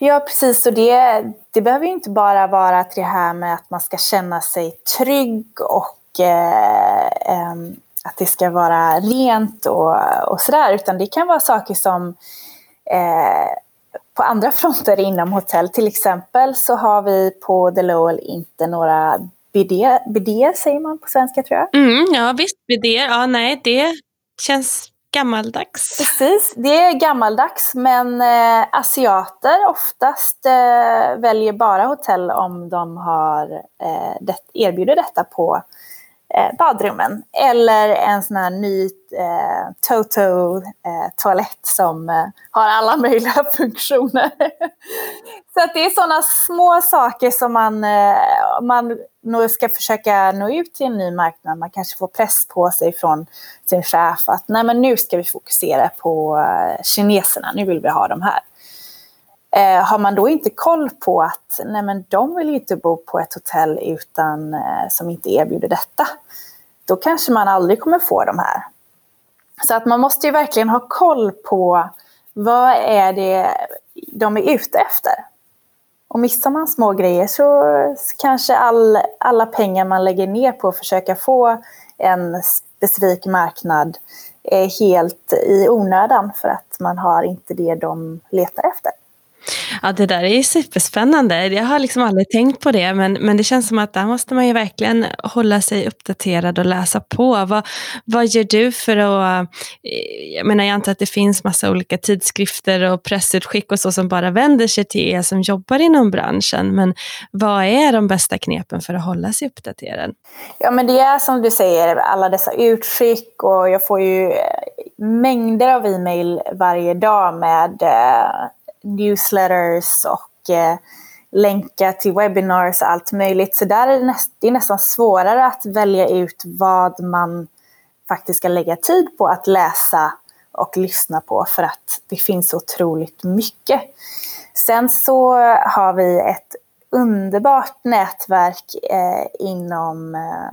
Ja, precis. Och det, det behöver ju inte bara vara till det här med att man ska känna sig trygg och eh, eh, att det ska vara rent och, och sådär, utan det kan vara saker som eh, på andra fronter inom hotell. Till exempel så har vi på The Lowell inte några bidé, bidé säger man på svenska tror jag. Mm, ja visst, bidé, ja nej det känns gammaldags. Precis, det är gammaldags men eh, asiater oftast eh, väljer bara hotell om de har eh, det, erbjuder detta på eh, badrummen. Eller en sån här ny eh, Toto eh, som eh, har alla möjliga funktioner. Så att det är sådana små saker som man, man ska försöka nå ut till en ny marknad. Man kanske får press på sig från sin chef att nej men nu ska vi fokusera på eh, kineserna, nu vill vi ha de här. Eh, har man då inte koll på att nej men de vill inte bo på ett hotell utan, eh, som inte erbjuder detta, då kanske man aldrig kommer få de här. Så att man måste ju verkligen ha koll på vad är det de är ute efter. Och missar man små grejer så kanske all, alla pengar man lägger ner på att försöka få en specifik marknad är helt i onödan för att man har inte det de letar efter. Ja, det där är ju superspännande. Jag har liksom aldrig tänkt på det, men, men det känns som att där måste man ju verkligen hålla sig uppdaterad och läsa på. Vad, vad gör du för att... Eh, jag menar, jag antar att det finns massa olika tidskrifter och pressutskick och så som bara vänder sig till er som jobbar inom branschen. Men vad är de bästa knepen för att hålla sig uppdaterad? Ja, men det är som du säger, alla dessa utskick och jag får ju eh, mängder av e-mail varje dag med eh, newsletters och eh, länkar till webinars och allt möjligt. Så där är det, näst, det är nästan svårare att välja ut vad man faktiskt ska lägga tid på att läsa och lyssna på för att det finns så otroligt mycket. Sen så har vi ett underbart nätverk eh, inom eh,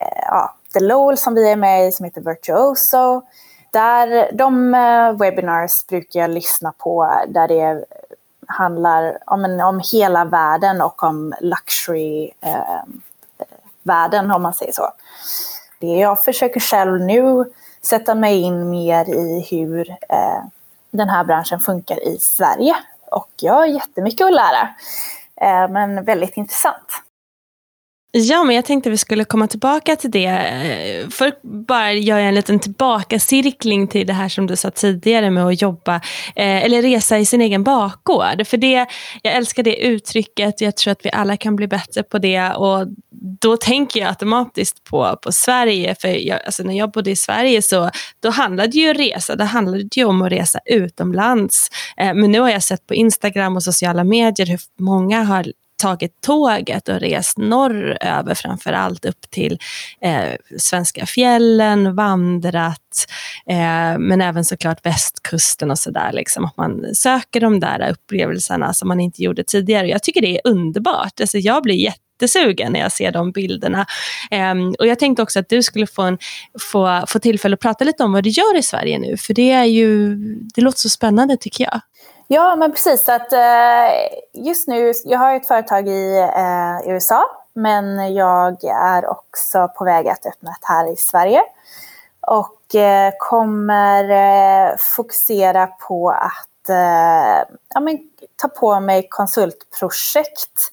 eh ja, The Lowell som vi är med i som heter Virtuoso där, de eh, webinars brukar jag lyssna på där det handlar om, en, om hela världen och om luxury-världen eh, om man säger så. Det jag försöker själv nu sätta mig in mer i hur eh, den här branschen funkar i Sverige. Och jag har jättemycket att lära, eh, men väldigt intressant. Ja, men jag tänkte vi skulle komma tillbaka till det. För bara göra en liten tillbakacirkling till det här som du sa tidigare med att jobba eh, eller resa i sin egen bakgård. För det, jag älskar det uttrycket. Jag tror att vi alla kan bli bättre på det. Och då tänker jag automatiskt på, på Sverige. För jag, alltså när jag bodde i Sverige så då handlade det ju resa. Det handlade ju om att resa utomlands. Eh, men nu har jag sett på Instagram och sociala medier hur många har tagit tåget och rest norröver framför allt upp till eh, svenska fjällen, vandrat, eh, men även såklart västkusten och sådär. Liksom, att man söker de där upplevelserna som man inte gjorde tidigare. Jag tycker det är underbart. Alltså, jag blir jättesugen när jag ser de bilderna. Um, och jag tänkte också att du skulle få, en, få, få tillfälle att prata lite om vad du gör i Sverige nu, för det är ju, det låter så spännande tycker jag. Ja, men precis. Att, eh, just nu, jag har ett företag i eh, USA, men jag är också på väg att öppna ett här i Sverige. Och eh, kommer eh, fokusera på att eh, ja, men, ta på mig konsultprojekt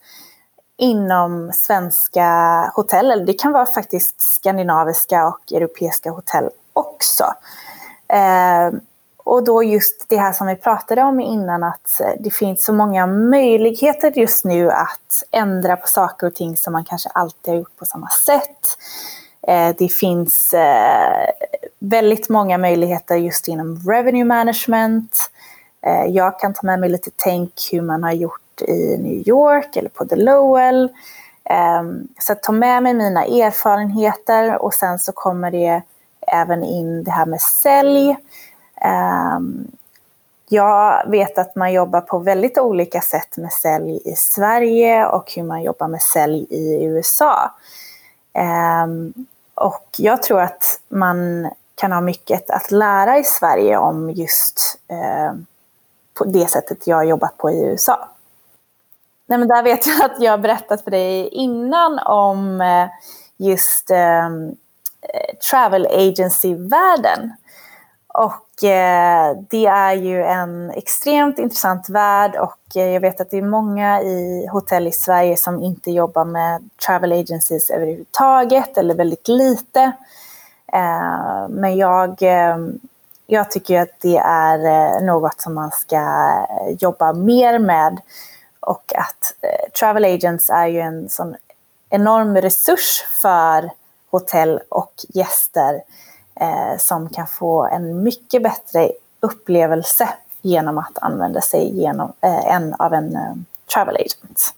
inom svenska hotell. Det kan vara faktiskt skandinaviska och europeiska hotell också. Eh, och då just det här som vi pratade om innan, att eh, det finns så många möjligheter just nu att ändra på saker och ting som man kanske alltid har gjort på samma sätt. Eh, det finns eh, väldigt många möjligheter just inom revenue management. Jag kan ta med mig lite tänk hur man har gjort i New York eller på The Lowell. Ehm, så att ta med mig mina erfarenheter och sen så kommer det även in det här med sälj. Ehm, jag vet att man jobbar på väldigt olika sätt med sälj i Sverige och hur man jobbar med sälj i USA. Ehm, och jag tror att man kan ha mycket att lära i Sverige om just eh, på det sättet jag har jobbat på i USA. Nej, men där vet jag att jag har berättat för dig innan om eh, just um, travel agency-världen. Och eh, det är ju en extremt intressant värld och eh, jag vet att det är många i hotell i Sverige som inte jobbar med travel agencies överhuvudtaget eller väldigt lite. Eh, men jag, eh, jag tycker att det är eh, något som man ska eh, jobba mer med och att travel agents är ju en sån enorm resurs för hotell och gäster eh, som kan få en mycket bättre upplevelse genom att använda sig genom, eh, en av en eh, travel agent.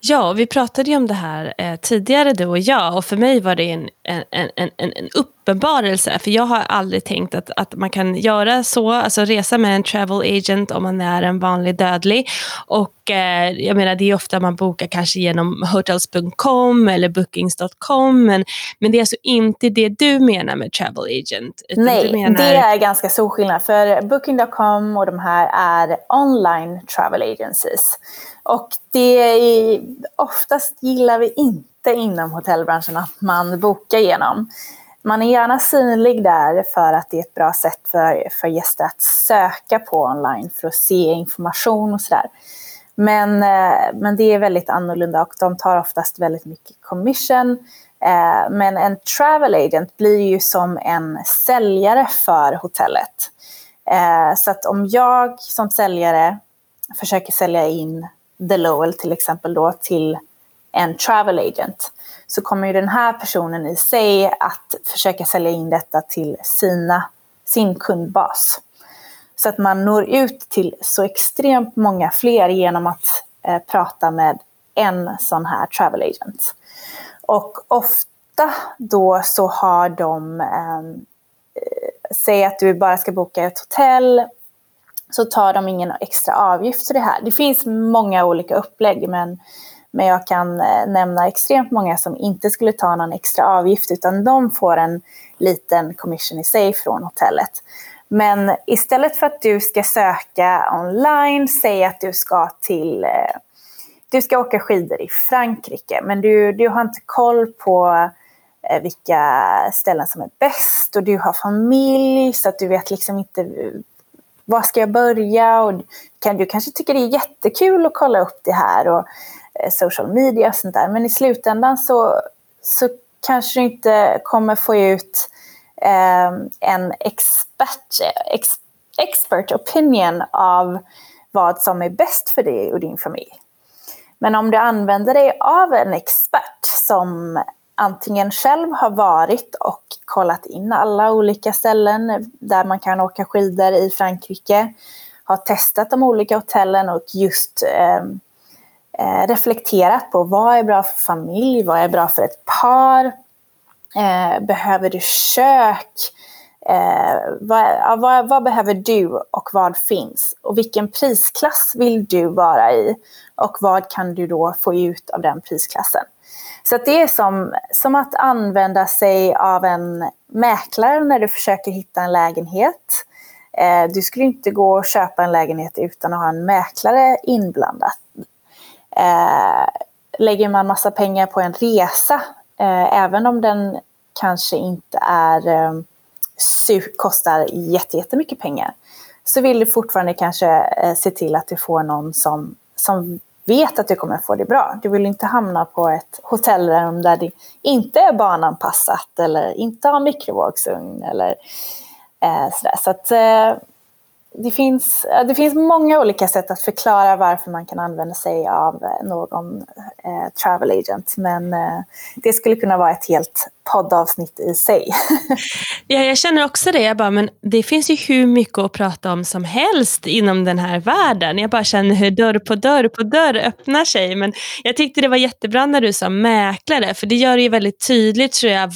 Ja, vi pratade ju om det här eh, tidigare du och jag och för mig var det en, en, en, en, en uppenbarelse. För jag har aldrig tänkt att, att man kan göra så, alltså resa med en travel agent om man är en vanlig dödlig. Och eh, jag menar det är ofta man bokar kanske genom hotels.com eller bookings.com men, men det är alltså inte det du menar med travel agent? Nej, menar... det är ganska stor skillnad för booking.com och de här är online travel agencies. Och det är, oftast gillar vi inte inom hotellbranschen att man bokar genom. Man är gärna synlig där för att det är ett bra sätt för, för gäster att söka på online för att se information och sådär. Men, eh, men det är väldigt annorlunda och de tar oftast väldigt mycket commission. Eh, men en travel agent blir ju som en säljare för hotellet. Eh, så att om jag som säljare försöker sälja in The Lowell till exempel då till en travel agent så kommer ju den här personen i sig att försöka sälja in detta till sina, sin kundbas. Så att man når ut till så extremt många fler genom att eh, prata med en sån här travel agent. Och ofta då så har de, ehm, eh, säg att du bara ska boka ett hotell så tar de ingen extra avgift för det här. Det finns många olika upplägg men, men jag kan eh, nämna extremt många som inte skulle ta någon extra avgift utan de får en liten commission i sig från hotellet. Men istället för att du ska söka online, säg att du ska till eh, du ska åka skidor i Frankrike men du, du har inte koll på eh, vilka ställen som är bäst och du har familj så att du vet liksom inte var ska jag börja? Och kan, du kanske tycker det är jättekul att kolla upp det här och Eh, social media och sånt där. Men i slutändan så, så kanske du inte kommer få ut eh, en expert, ex, expert opinion av vad som är bäst för dig och din familj. Men om du använder dig av en expert som antingen själv har varit och kollat in alla olika ställen där man kan åka skidor i Frankrike, har testat de olika hotellen och just eh, eh, reflekterat på vad är bra för familj, vad är bra för ett par, eh, behöver du kök, eh, vad, vad, vad, behöver du och vad finns? Och vilken prisklass vill du vara i? Och vad kan du då få ut av den prisklassen? Så det är som, som att använda sig av en mäklare när du försöker hitta en lägenhet. Eh, du skulle inte gå och köpa en lägenhet utan att ha en mäklare inblandad. Eh, lägger man massa pengar på en resa, eh, även om den kanske inte är, eh, kostar jättemycket pengar, så vill du fortfarande kanske eh, se till att du får någon som, som vet att du kommer få det bra. Du vill inte hamna på ett hotellrum där det inte är barnanpassat eller inte har mikrovågsugn eller eh, sådär. Så att, eh, det, finns, eh, det finns många olika sätt att förklara varför man kan använda sig av eh, någon eh, travel agent. Men eh, det skulle kunna vara ett helt poddavsnitt i sig. ja, jag känner också det. Jag bara, men det finns ju hur mycket att prata om som helst inom den här världen. Jag bara känner hur dörr på dörr på dörr öppnar sig. Men jag tyckte det var jättebra när du sa mäklare, för det gör det ju väldigt tydligt tror jag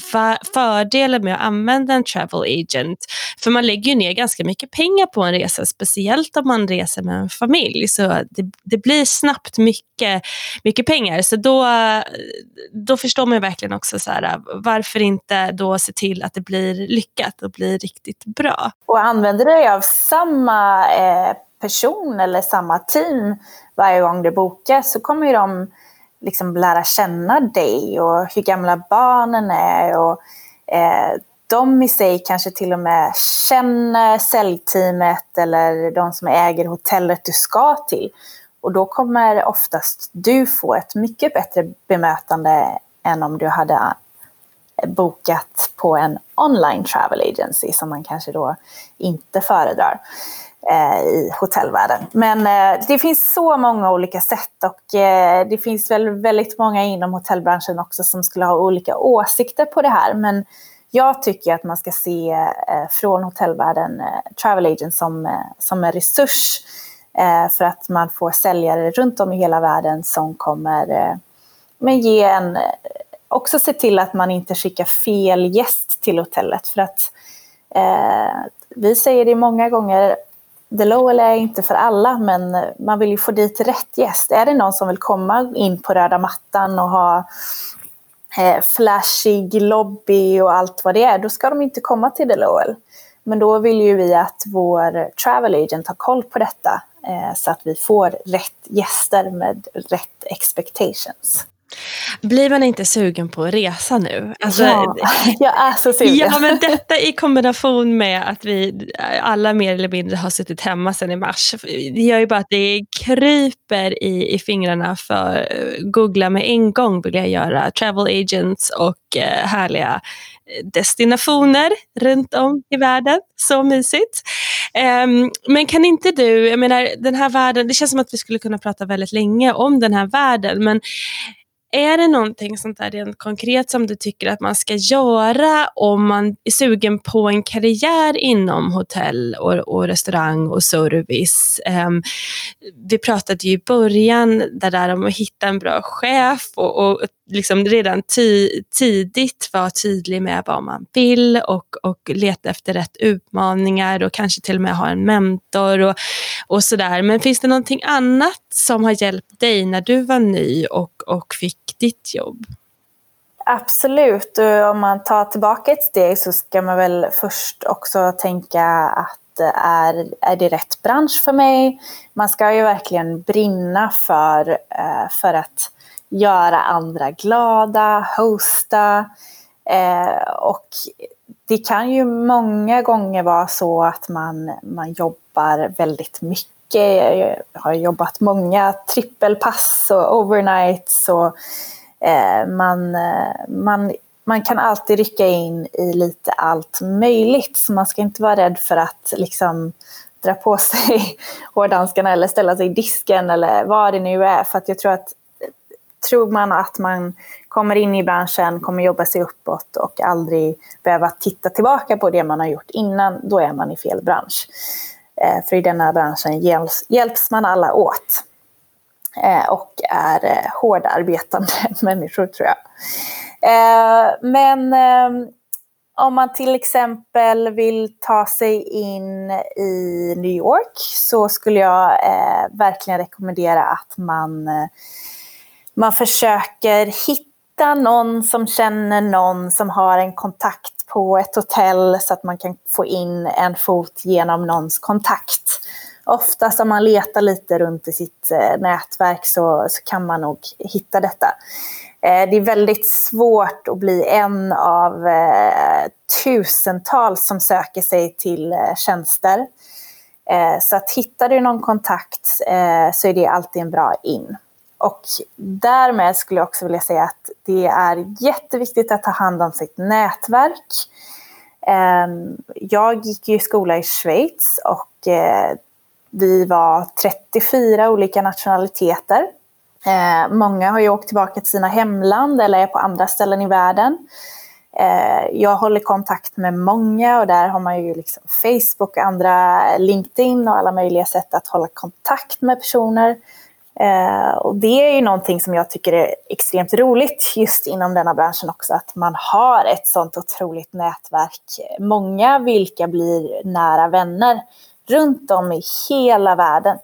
fördelen med att använda en travel agent. För man lägger ju ner ganska mycket pengar på en resa, speciellt om man reser med en familj. Så det, det blir snabbt mycket, mycket pengar. Så då, då förstår man verkligen också så här, varför inte då se till att det blir lyckat och blir riktigt bra. Och använder du dig av samma eh, person eller samma team varje gång du bokar så kommer ju de liksom lära känna dig och hur gamla barnen är. Och, eh, de i sig kanske till och med känner säljteamet eller de som äger hotellet du ska till. Och då kommer oftast du få ett mycket bättre bemötande än om du hade eh, bokat på en online travel agency som man kanske då inte föredrar eh, i hotellvärlden. Men eh, det finns så många olika sätt och eh, det finns väl väldigt många inom hotellbranschen också som skulle ha olika åsikter på det här. Men jag tycker att man ska se eh, från hotellvärlden eh, travel agent som, eh, som en resurs eh, för att man får säljare runt om i hela världen som kommer eh, men ge en eh, också se till att man inte skickar fel gäst till hotellet. För att eh, vi säger det många gånger, The Lowell är inte för alla, men man vill ju få dit rätt gäst. Är det någon som vill komma in på röda mattan och ha eh, flashig lobby och allt vad det är, då ska de inte komma till Deloel. Men då vill ju vi att vår travel agent har koll på detta eh, så att vi får rätt gäster med rätt expectations. Blir man inte sugen på att resa nu? Alltså, ja, jag är så sugen. Ja, men detta i kombination med att vi alla mer eller mindre har suttit hemma sedan i mars. Det gör ju bara att det kryper i, i fingrarna för googla med en gång vill jag göra. Travel agents och eh, härliga destinationer runt om i världen. Så mysigt. Um, men kan inte du, jag menar den här världen, det känns som att vi skulle kunna prata väldigt länge om den här världen, men är det någonting sånt där rent konkret som du tycker att man ska göra om man är sugen på en karriär inom hotell och, och restaurang och service? Um, vi pratade ju i början där, där om att hitta en bra chef och, och liksom redan tidigt vara tydlig med vad man vill och, och leta efter rätt utmaningar och kanske till och med ha en mentor och, och sådär. Men finns det någonting annat som har hjälpt dig när du var ny och, och fick ditt jobb? Absolut, om man tar tillbaka ett steg så ska man väl först också tänka att är, är det rätt bransch för mig? Man ska ju verkligen brinna för, eh, för att göra andra glada, hosta. Eh, och det kan ju många gånger vara så att man, man jobbar väldigt mycket. Jag har jobbat många trippelpass och overnights. Och, eh, man, eh, man, man kan alltid rycka in i lite allt möjligt. Så man ska inte vara rädd för att liksom, dra på sig hårdhandskarna eller ställa sig i disken eller vad det nu är. För att jag tror att tror man att man kommer in i branschen, kommer jobba sig uppåt och aldrig behöva titta tillbaka på det man har gjort innan, då är man i fel bransch. Eh, för i denna branschen hjälps, hjälps man alla åt. Eh, och är eh, hårdarbetande människor tror jag. Men om man till exempel vill ta sig in i New York så skulle jag verkligen rekommendera att man man försöker hitta någon som känner någon som har en kontakt på ett hotell så att man kan få in en fot genom någons kontakt. Oftast om man letar lite runt i sitt eh, nätverk så, så kan man nog hitta detta. Eh, det är väldigt svårt att bli en av eh, tusentals som söker sig till eh, tjänster. Så att hittar du någon kontakt så är det alltid en bra in. Och därmed skulle jag också vilja säga att det är jätteviktigt att ta hand om sitt nätverk. Ehm, jag gick ju i skola i Schweiz och eh, vi var 34 olika nationaliteter. Ehm, många har ju åkt tillbaka till sina hemland eller är på andra ställen i världen. Ehm, jag håller kontakt med många och där har man ju liksom Facebook och andra LinkedIn och alla möjliga sätt att hålla kontakt med personer. Eh, och det är ju någonting som jag tycker är extremt roligt just inom denna branschen också, att man har ett sånt otroligt nätverk. Många vilka blir nära vänner runt om i hela världen.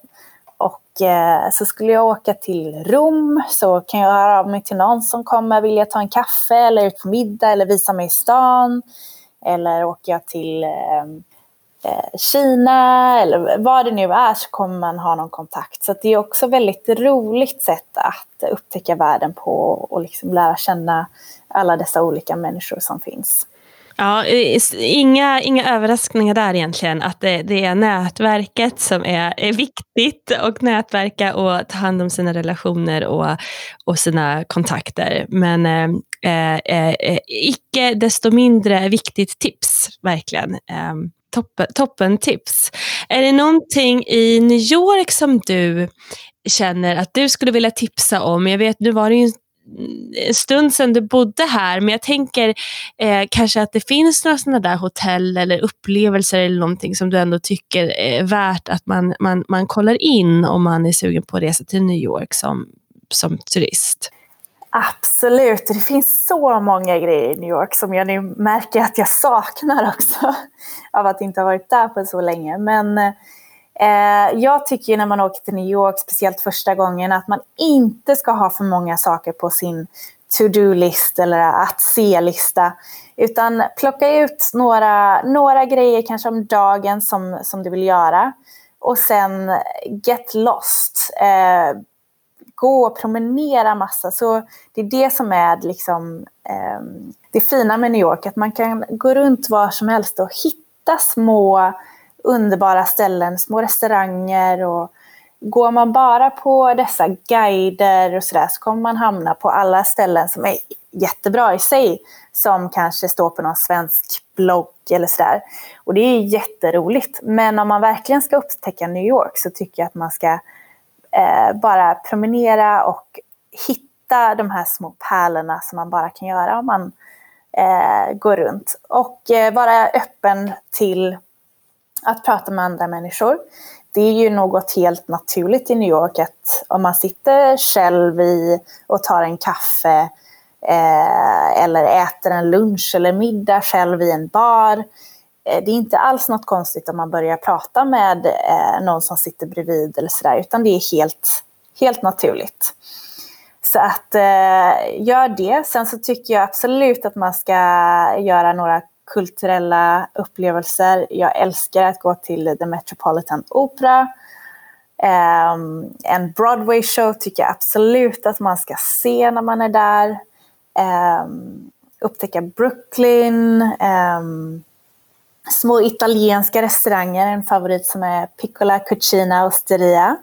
Och eh, så skulle jag åka till Rom så kan jag höra av mig till någon som kommer vilja ta en kaffe eller ut på middag eller visa mig i stan. Eller åker jag till eh, Eh, Kina eller vad det nu är så kommer man ha någon kontakt. Så det är också ett väldigt roligt sätt att upptäcka världen på och liksom lära känna alla dessa olika människor som finns. Ja, inga, inga överraskningar där egentligen, att det, det är nätverket som är, är viktigt och nätverka och ta hand om sina relationer och, och sina kontakter. Men eh, eh, eh icke desto mindre viktigt tips, verkligen. Eh, toppen, toppen tips. Är det någonting i New York som du känner att du skulle vilja tipsa om? Jag vet, nu var det ju en stund sedan du bodde här, men jag tänker eh, kanske att det finns några sådana där hotell eller upplevelser eller någonting som du ändå tycker är värt att man, man, man kollar in om man är sugen på att resa till New York som, som turist. Absolut, det finns så många grejer i New York som jag nu märker att jag saknar också av att inte ha varit där på så länge. Men eh, jag tycker när man åker till New York, speciellt första gången, att man inte ska ha för många saker på sin to-do-list eller att se-lista. Utan plocka ut några, några grejer kanske om dagen som, som du vill göra. Och sen get lost. Eh, gå och promenera massa. Så det är det som är liksom, eh, det fina med New York, att man kan gå runt var som helst och hitta små underbara ställen, små restauranger och går man bara på dessa guider och sådär så kommer man hamna på alla ställen som är jättebra i sig som kanske står på någon svensk blogg eller sådär. Och det är jätteroligt. Men om man verkligen ska upptäcka New York så tycker jag att man ska eh, bara promenera och hitta de här små pärlorna som man bara kan göra om man eh, går runt. Och eh, vara öppen till att prata med andra människor. Det är ju något helt naturligt i New York att om man sitter själv i och tar en kaffe eh, eller äter en lunch eller middag själv i en bar Eh, Eh, det är inte alls något konstigt om man börjar prata med eh, någon som sitter bredvid eller sådär, utan det är helt, helt naturligt. Så att eh, gör det. Sen så tycker jag absolut att man ska göra några kulturella upplevelser. Jag älskar att gå till The Metropolitan Opera. Um, en Broadway show tycker jag absolut att man ska se när man är där. Um, upptäcka Brooklyn. Um, små italienska restauranger, en favorit som är Piccola Cucina Osteria.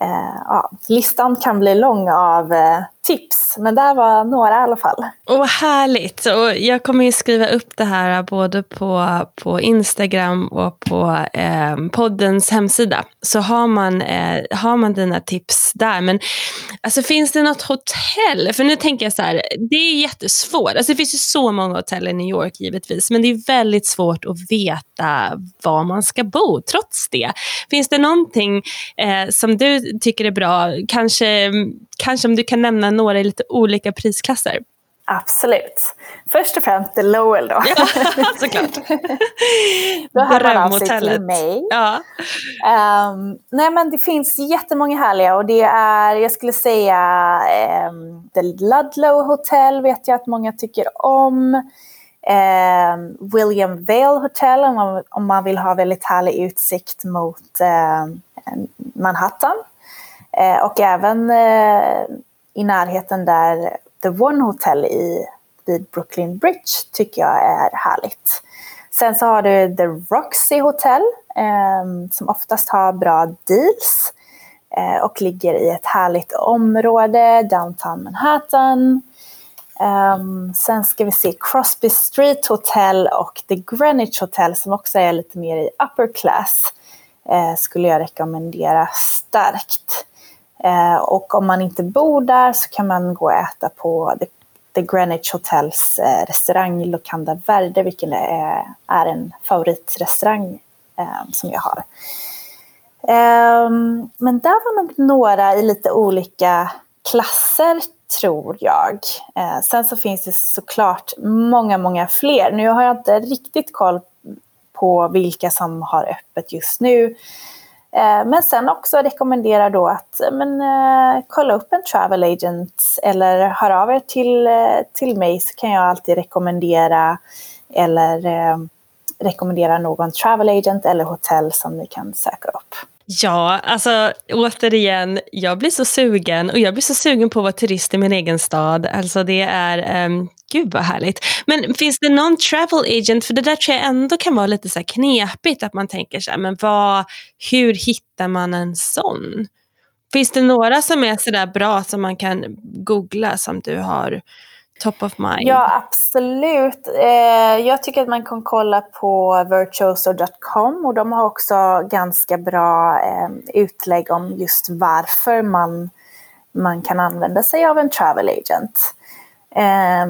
Eh, ja, listan kan bli lång av eh, tips, men där var några i alla fall. Och härligt! Och jag kommer ju skriva upp det här både på, på Instagram och på eh, poddens hemsida. Så har man, eh, har man dina tips där. Men alltså, finns det något hotell? För nu tänker jag så här, det är jättesvårt. Alltså, det finns ju så många hotell i New York givetvis, men det är väldigt svårt att veta var man ska bo trots det. Finns det någonting eh, som du tycker är bra? Kanske, kanske om du kan nämna några i lite olika prisklasser? Absolut. Först och främst The Lowell då. Ja, såklart. då hör man av sig till mig. Ja. Um, nej men det finns jättemånga härliga och det är, jag skulle säga, um, The Ludlow Hotel vet jag att många tycker om. Um, William Vale Hotel om man, om man vill ha väldigt härlig utsikt mot Manhattan. Eh, och även eh, i närheten där The One Hotel i, vid Brooklyn Bridge tycker jag är härligt. Sen så har du The Roxy Hotel eh, som oftast har bra deals eh, och ligger i ett härligt område, downtown Manhattan. Um, sen ska vi se Crosby Street Hotel och The Greenwich Hotel som också är lite mer i upper class. Eh, skulle jag rekommendera starkt. Eh, och om man inte bor där så kan man gå och äta på The The Greenwich Hotels eh, restaurang Locanda Verde, vilken är, är en favoritrestaurang eh, som jag har. Ehm, men där var nog några i lite olika klasser tror jag. Eh, sen så finns det såklart många, många fler. Nu har jag inte riktigt koll på vilka som har öppet just nu. Eh, men sen också rekommenderar då att eh, men, eh, kolla upp en travel agent eller hör av er till, till mig så kan jag alltid rekommendera eller eh, rekommendera någon travel agent eller hotell som ni kan söka upp. Ja, alltså återigen, jag blir så sugen och jag blir så sugen på att vara turist i min egen stad. Alltså det är, um, gud vad härligt. Men finns det någon travel agent, för det där tror jag ändå kan vara lite så knepigt, att man tänker så här, men vad, hur hittar man en sån? Finns det några som är sådär bra som man kan googla som du har top of mind? Ja, absolut. Eh, jag tycker att man kan kolla på virtuoso.com och de har också ganska bra eh, utlägg om just varför man, man kan använda sig av en travel agent. Eh,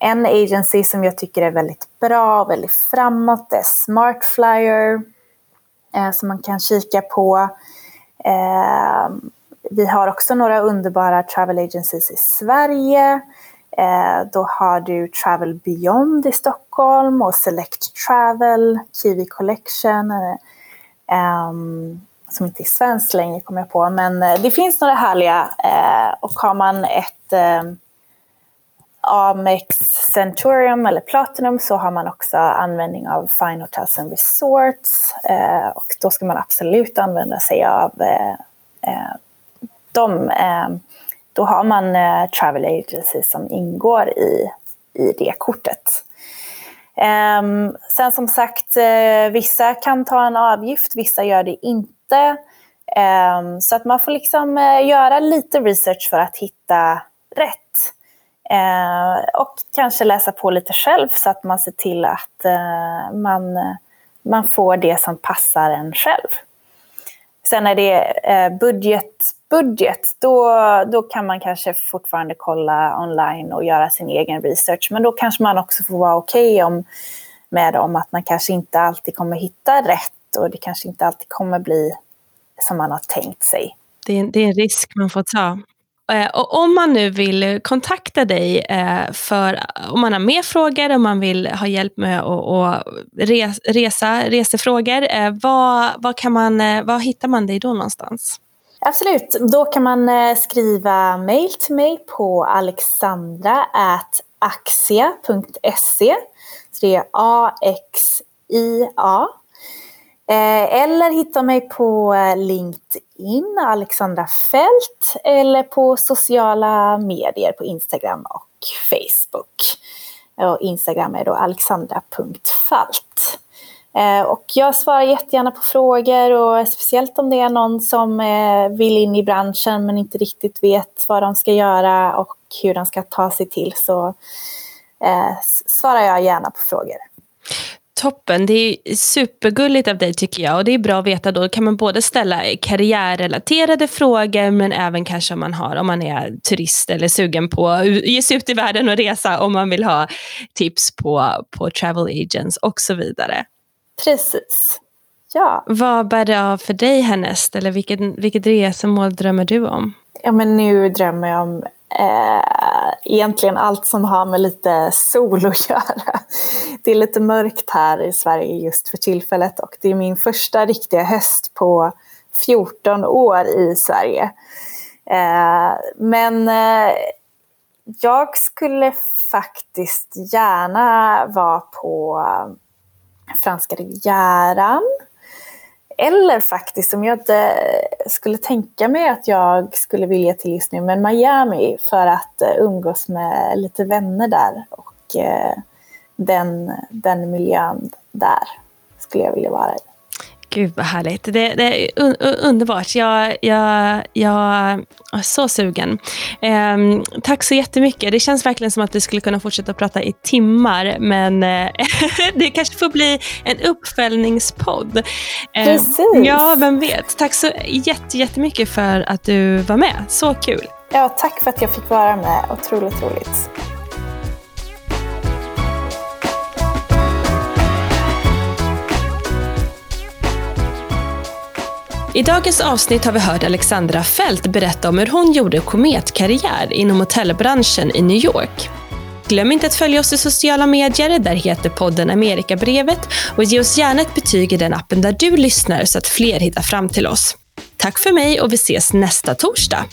en agency som jag tycker är väldigt bra, och väldigt framåt, är Smartflyer eh, som man kan kika på. Ehm, vi har också några underbara travel agencies i Sverige. Eh, då har du Travel Beyond i Stockholm och Select Travel, Kiwi Collection, eh, ehm, som inte är svenskt längre kommer jag på. Men eh, det finns några härliga eh, och har man ett eh, Amex Centurium eller Platinum så har man också användning av Fine Hotels and Resorts eh, och då ska man absolut använda sig av eh, eh, de ehm, då har man eh, travel agency som ingår i, i det kortet. Um, sen som sagt, uh, vissa kan ta en avgift, vissa gör det inte. Um, så att man får liksom uh, göra lite research för att hitta rätt. Uh, och kanske läsa på lite själv så att man ser till att man, man får det som passar en själv. Sen är det budget budget, då, då kan man kanske fortfarande kolla online och göra sin egen research. Men då kanske man också får vara okej okay med om att man kanske inte alltid kommer hitta rätt och det kanske inte alltid kommer bli som man har tänkt sig. Det är, det är en risk man får ta. Eh, och om man nu vill kontakta dig eh, för om man har mer frågor, om man vill ha hjälp med att resa, resefrågor, var vad, vad, kan man, vad hittar man dig då någonstans? Absolut. Då kan man skriva mail till mig på alexandra.axia.se. Så det är A-X-I-A. Eh, eller hitta mig på eh, LinkedIn, Alexandra Fält, eller på sociala medier på Instagram och Facebook. Och Instagram är då alexandra.falt. Eh, och jag svarar jättegärna på frågor och speciellt om det är någon som vill in i branschen men inte riktigt vet vad de ska göra och hur de ska ta sig till så svarar jag gärna på frågor. Toppen, det är supergulligt av dig tycker jag och det är bra att veta då kan man både ställa karriärrelaterade frågor men även kanske om man har om man är turist eller sugen på att ge sig ut i världen och resa om man vill ha tips på, på travel agents och så vidare. Precis. Ja. Vad bär det av för dig härnäst? Eller vilket, vilket resemål drömmer du om? Ja, men nu drömmer jag om eh, egentligen allt som har med lite sol att göra. Det är lite mörkt här i Sverige just för tillfället och det är min första riktiga höst på 14 år i Sverige. Eh, men eh, jag skulle faktiskt gärna vara på franska rivieran. Eller faktiskt, som jag inte skulle tänka mig att jag skulle vilja till just nu, men Miami för att eh, umgås med lite vänner där och eh, den, den miljön där skulle jag vilja vara i. Gud vad härligt. Det, det är un underbart. Jag, jag, jag är så sugen. Eh, tack så jättemycket. Det känns verkligen som att vi skulle kunna fortsätta prata i timmar. Men eh, det kanske får bli en uppföljningspodd. Eh, Precis. Ja, vem vet. Tack så jättemycket för att du var med. Så kul. Ja, tack för att jag fick vara med. Otroligt roligt. I dagens avsnitt har vi hört Alexandra Fält berätta om hur hon gjorde kometkarriär inom hotellbranschen i New York. Glöm inte att följa oss i sociala medier. Där heter podden Amerikabrevet. Och ge oss gärna ett betyg i den appen där du lyssnar så att fler hittar fram till oss. Tack för mig och vi ses nästa torsdag.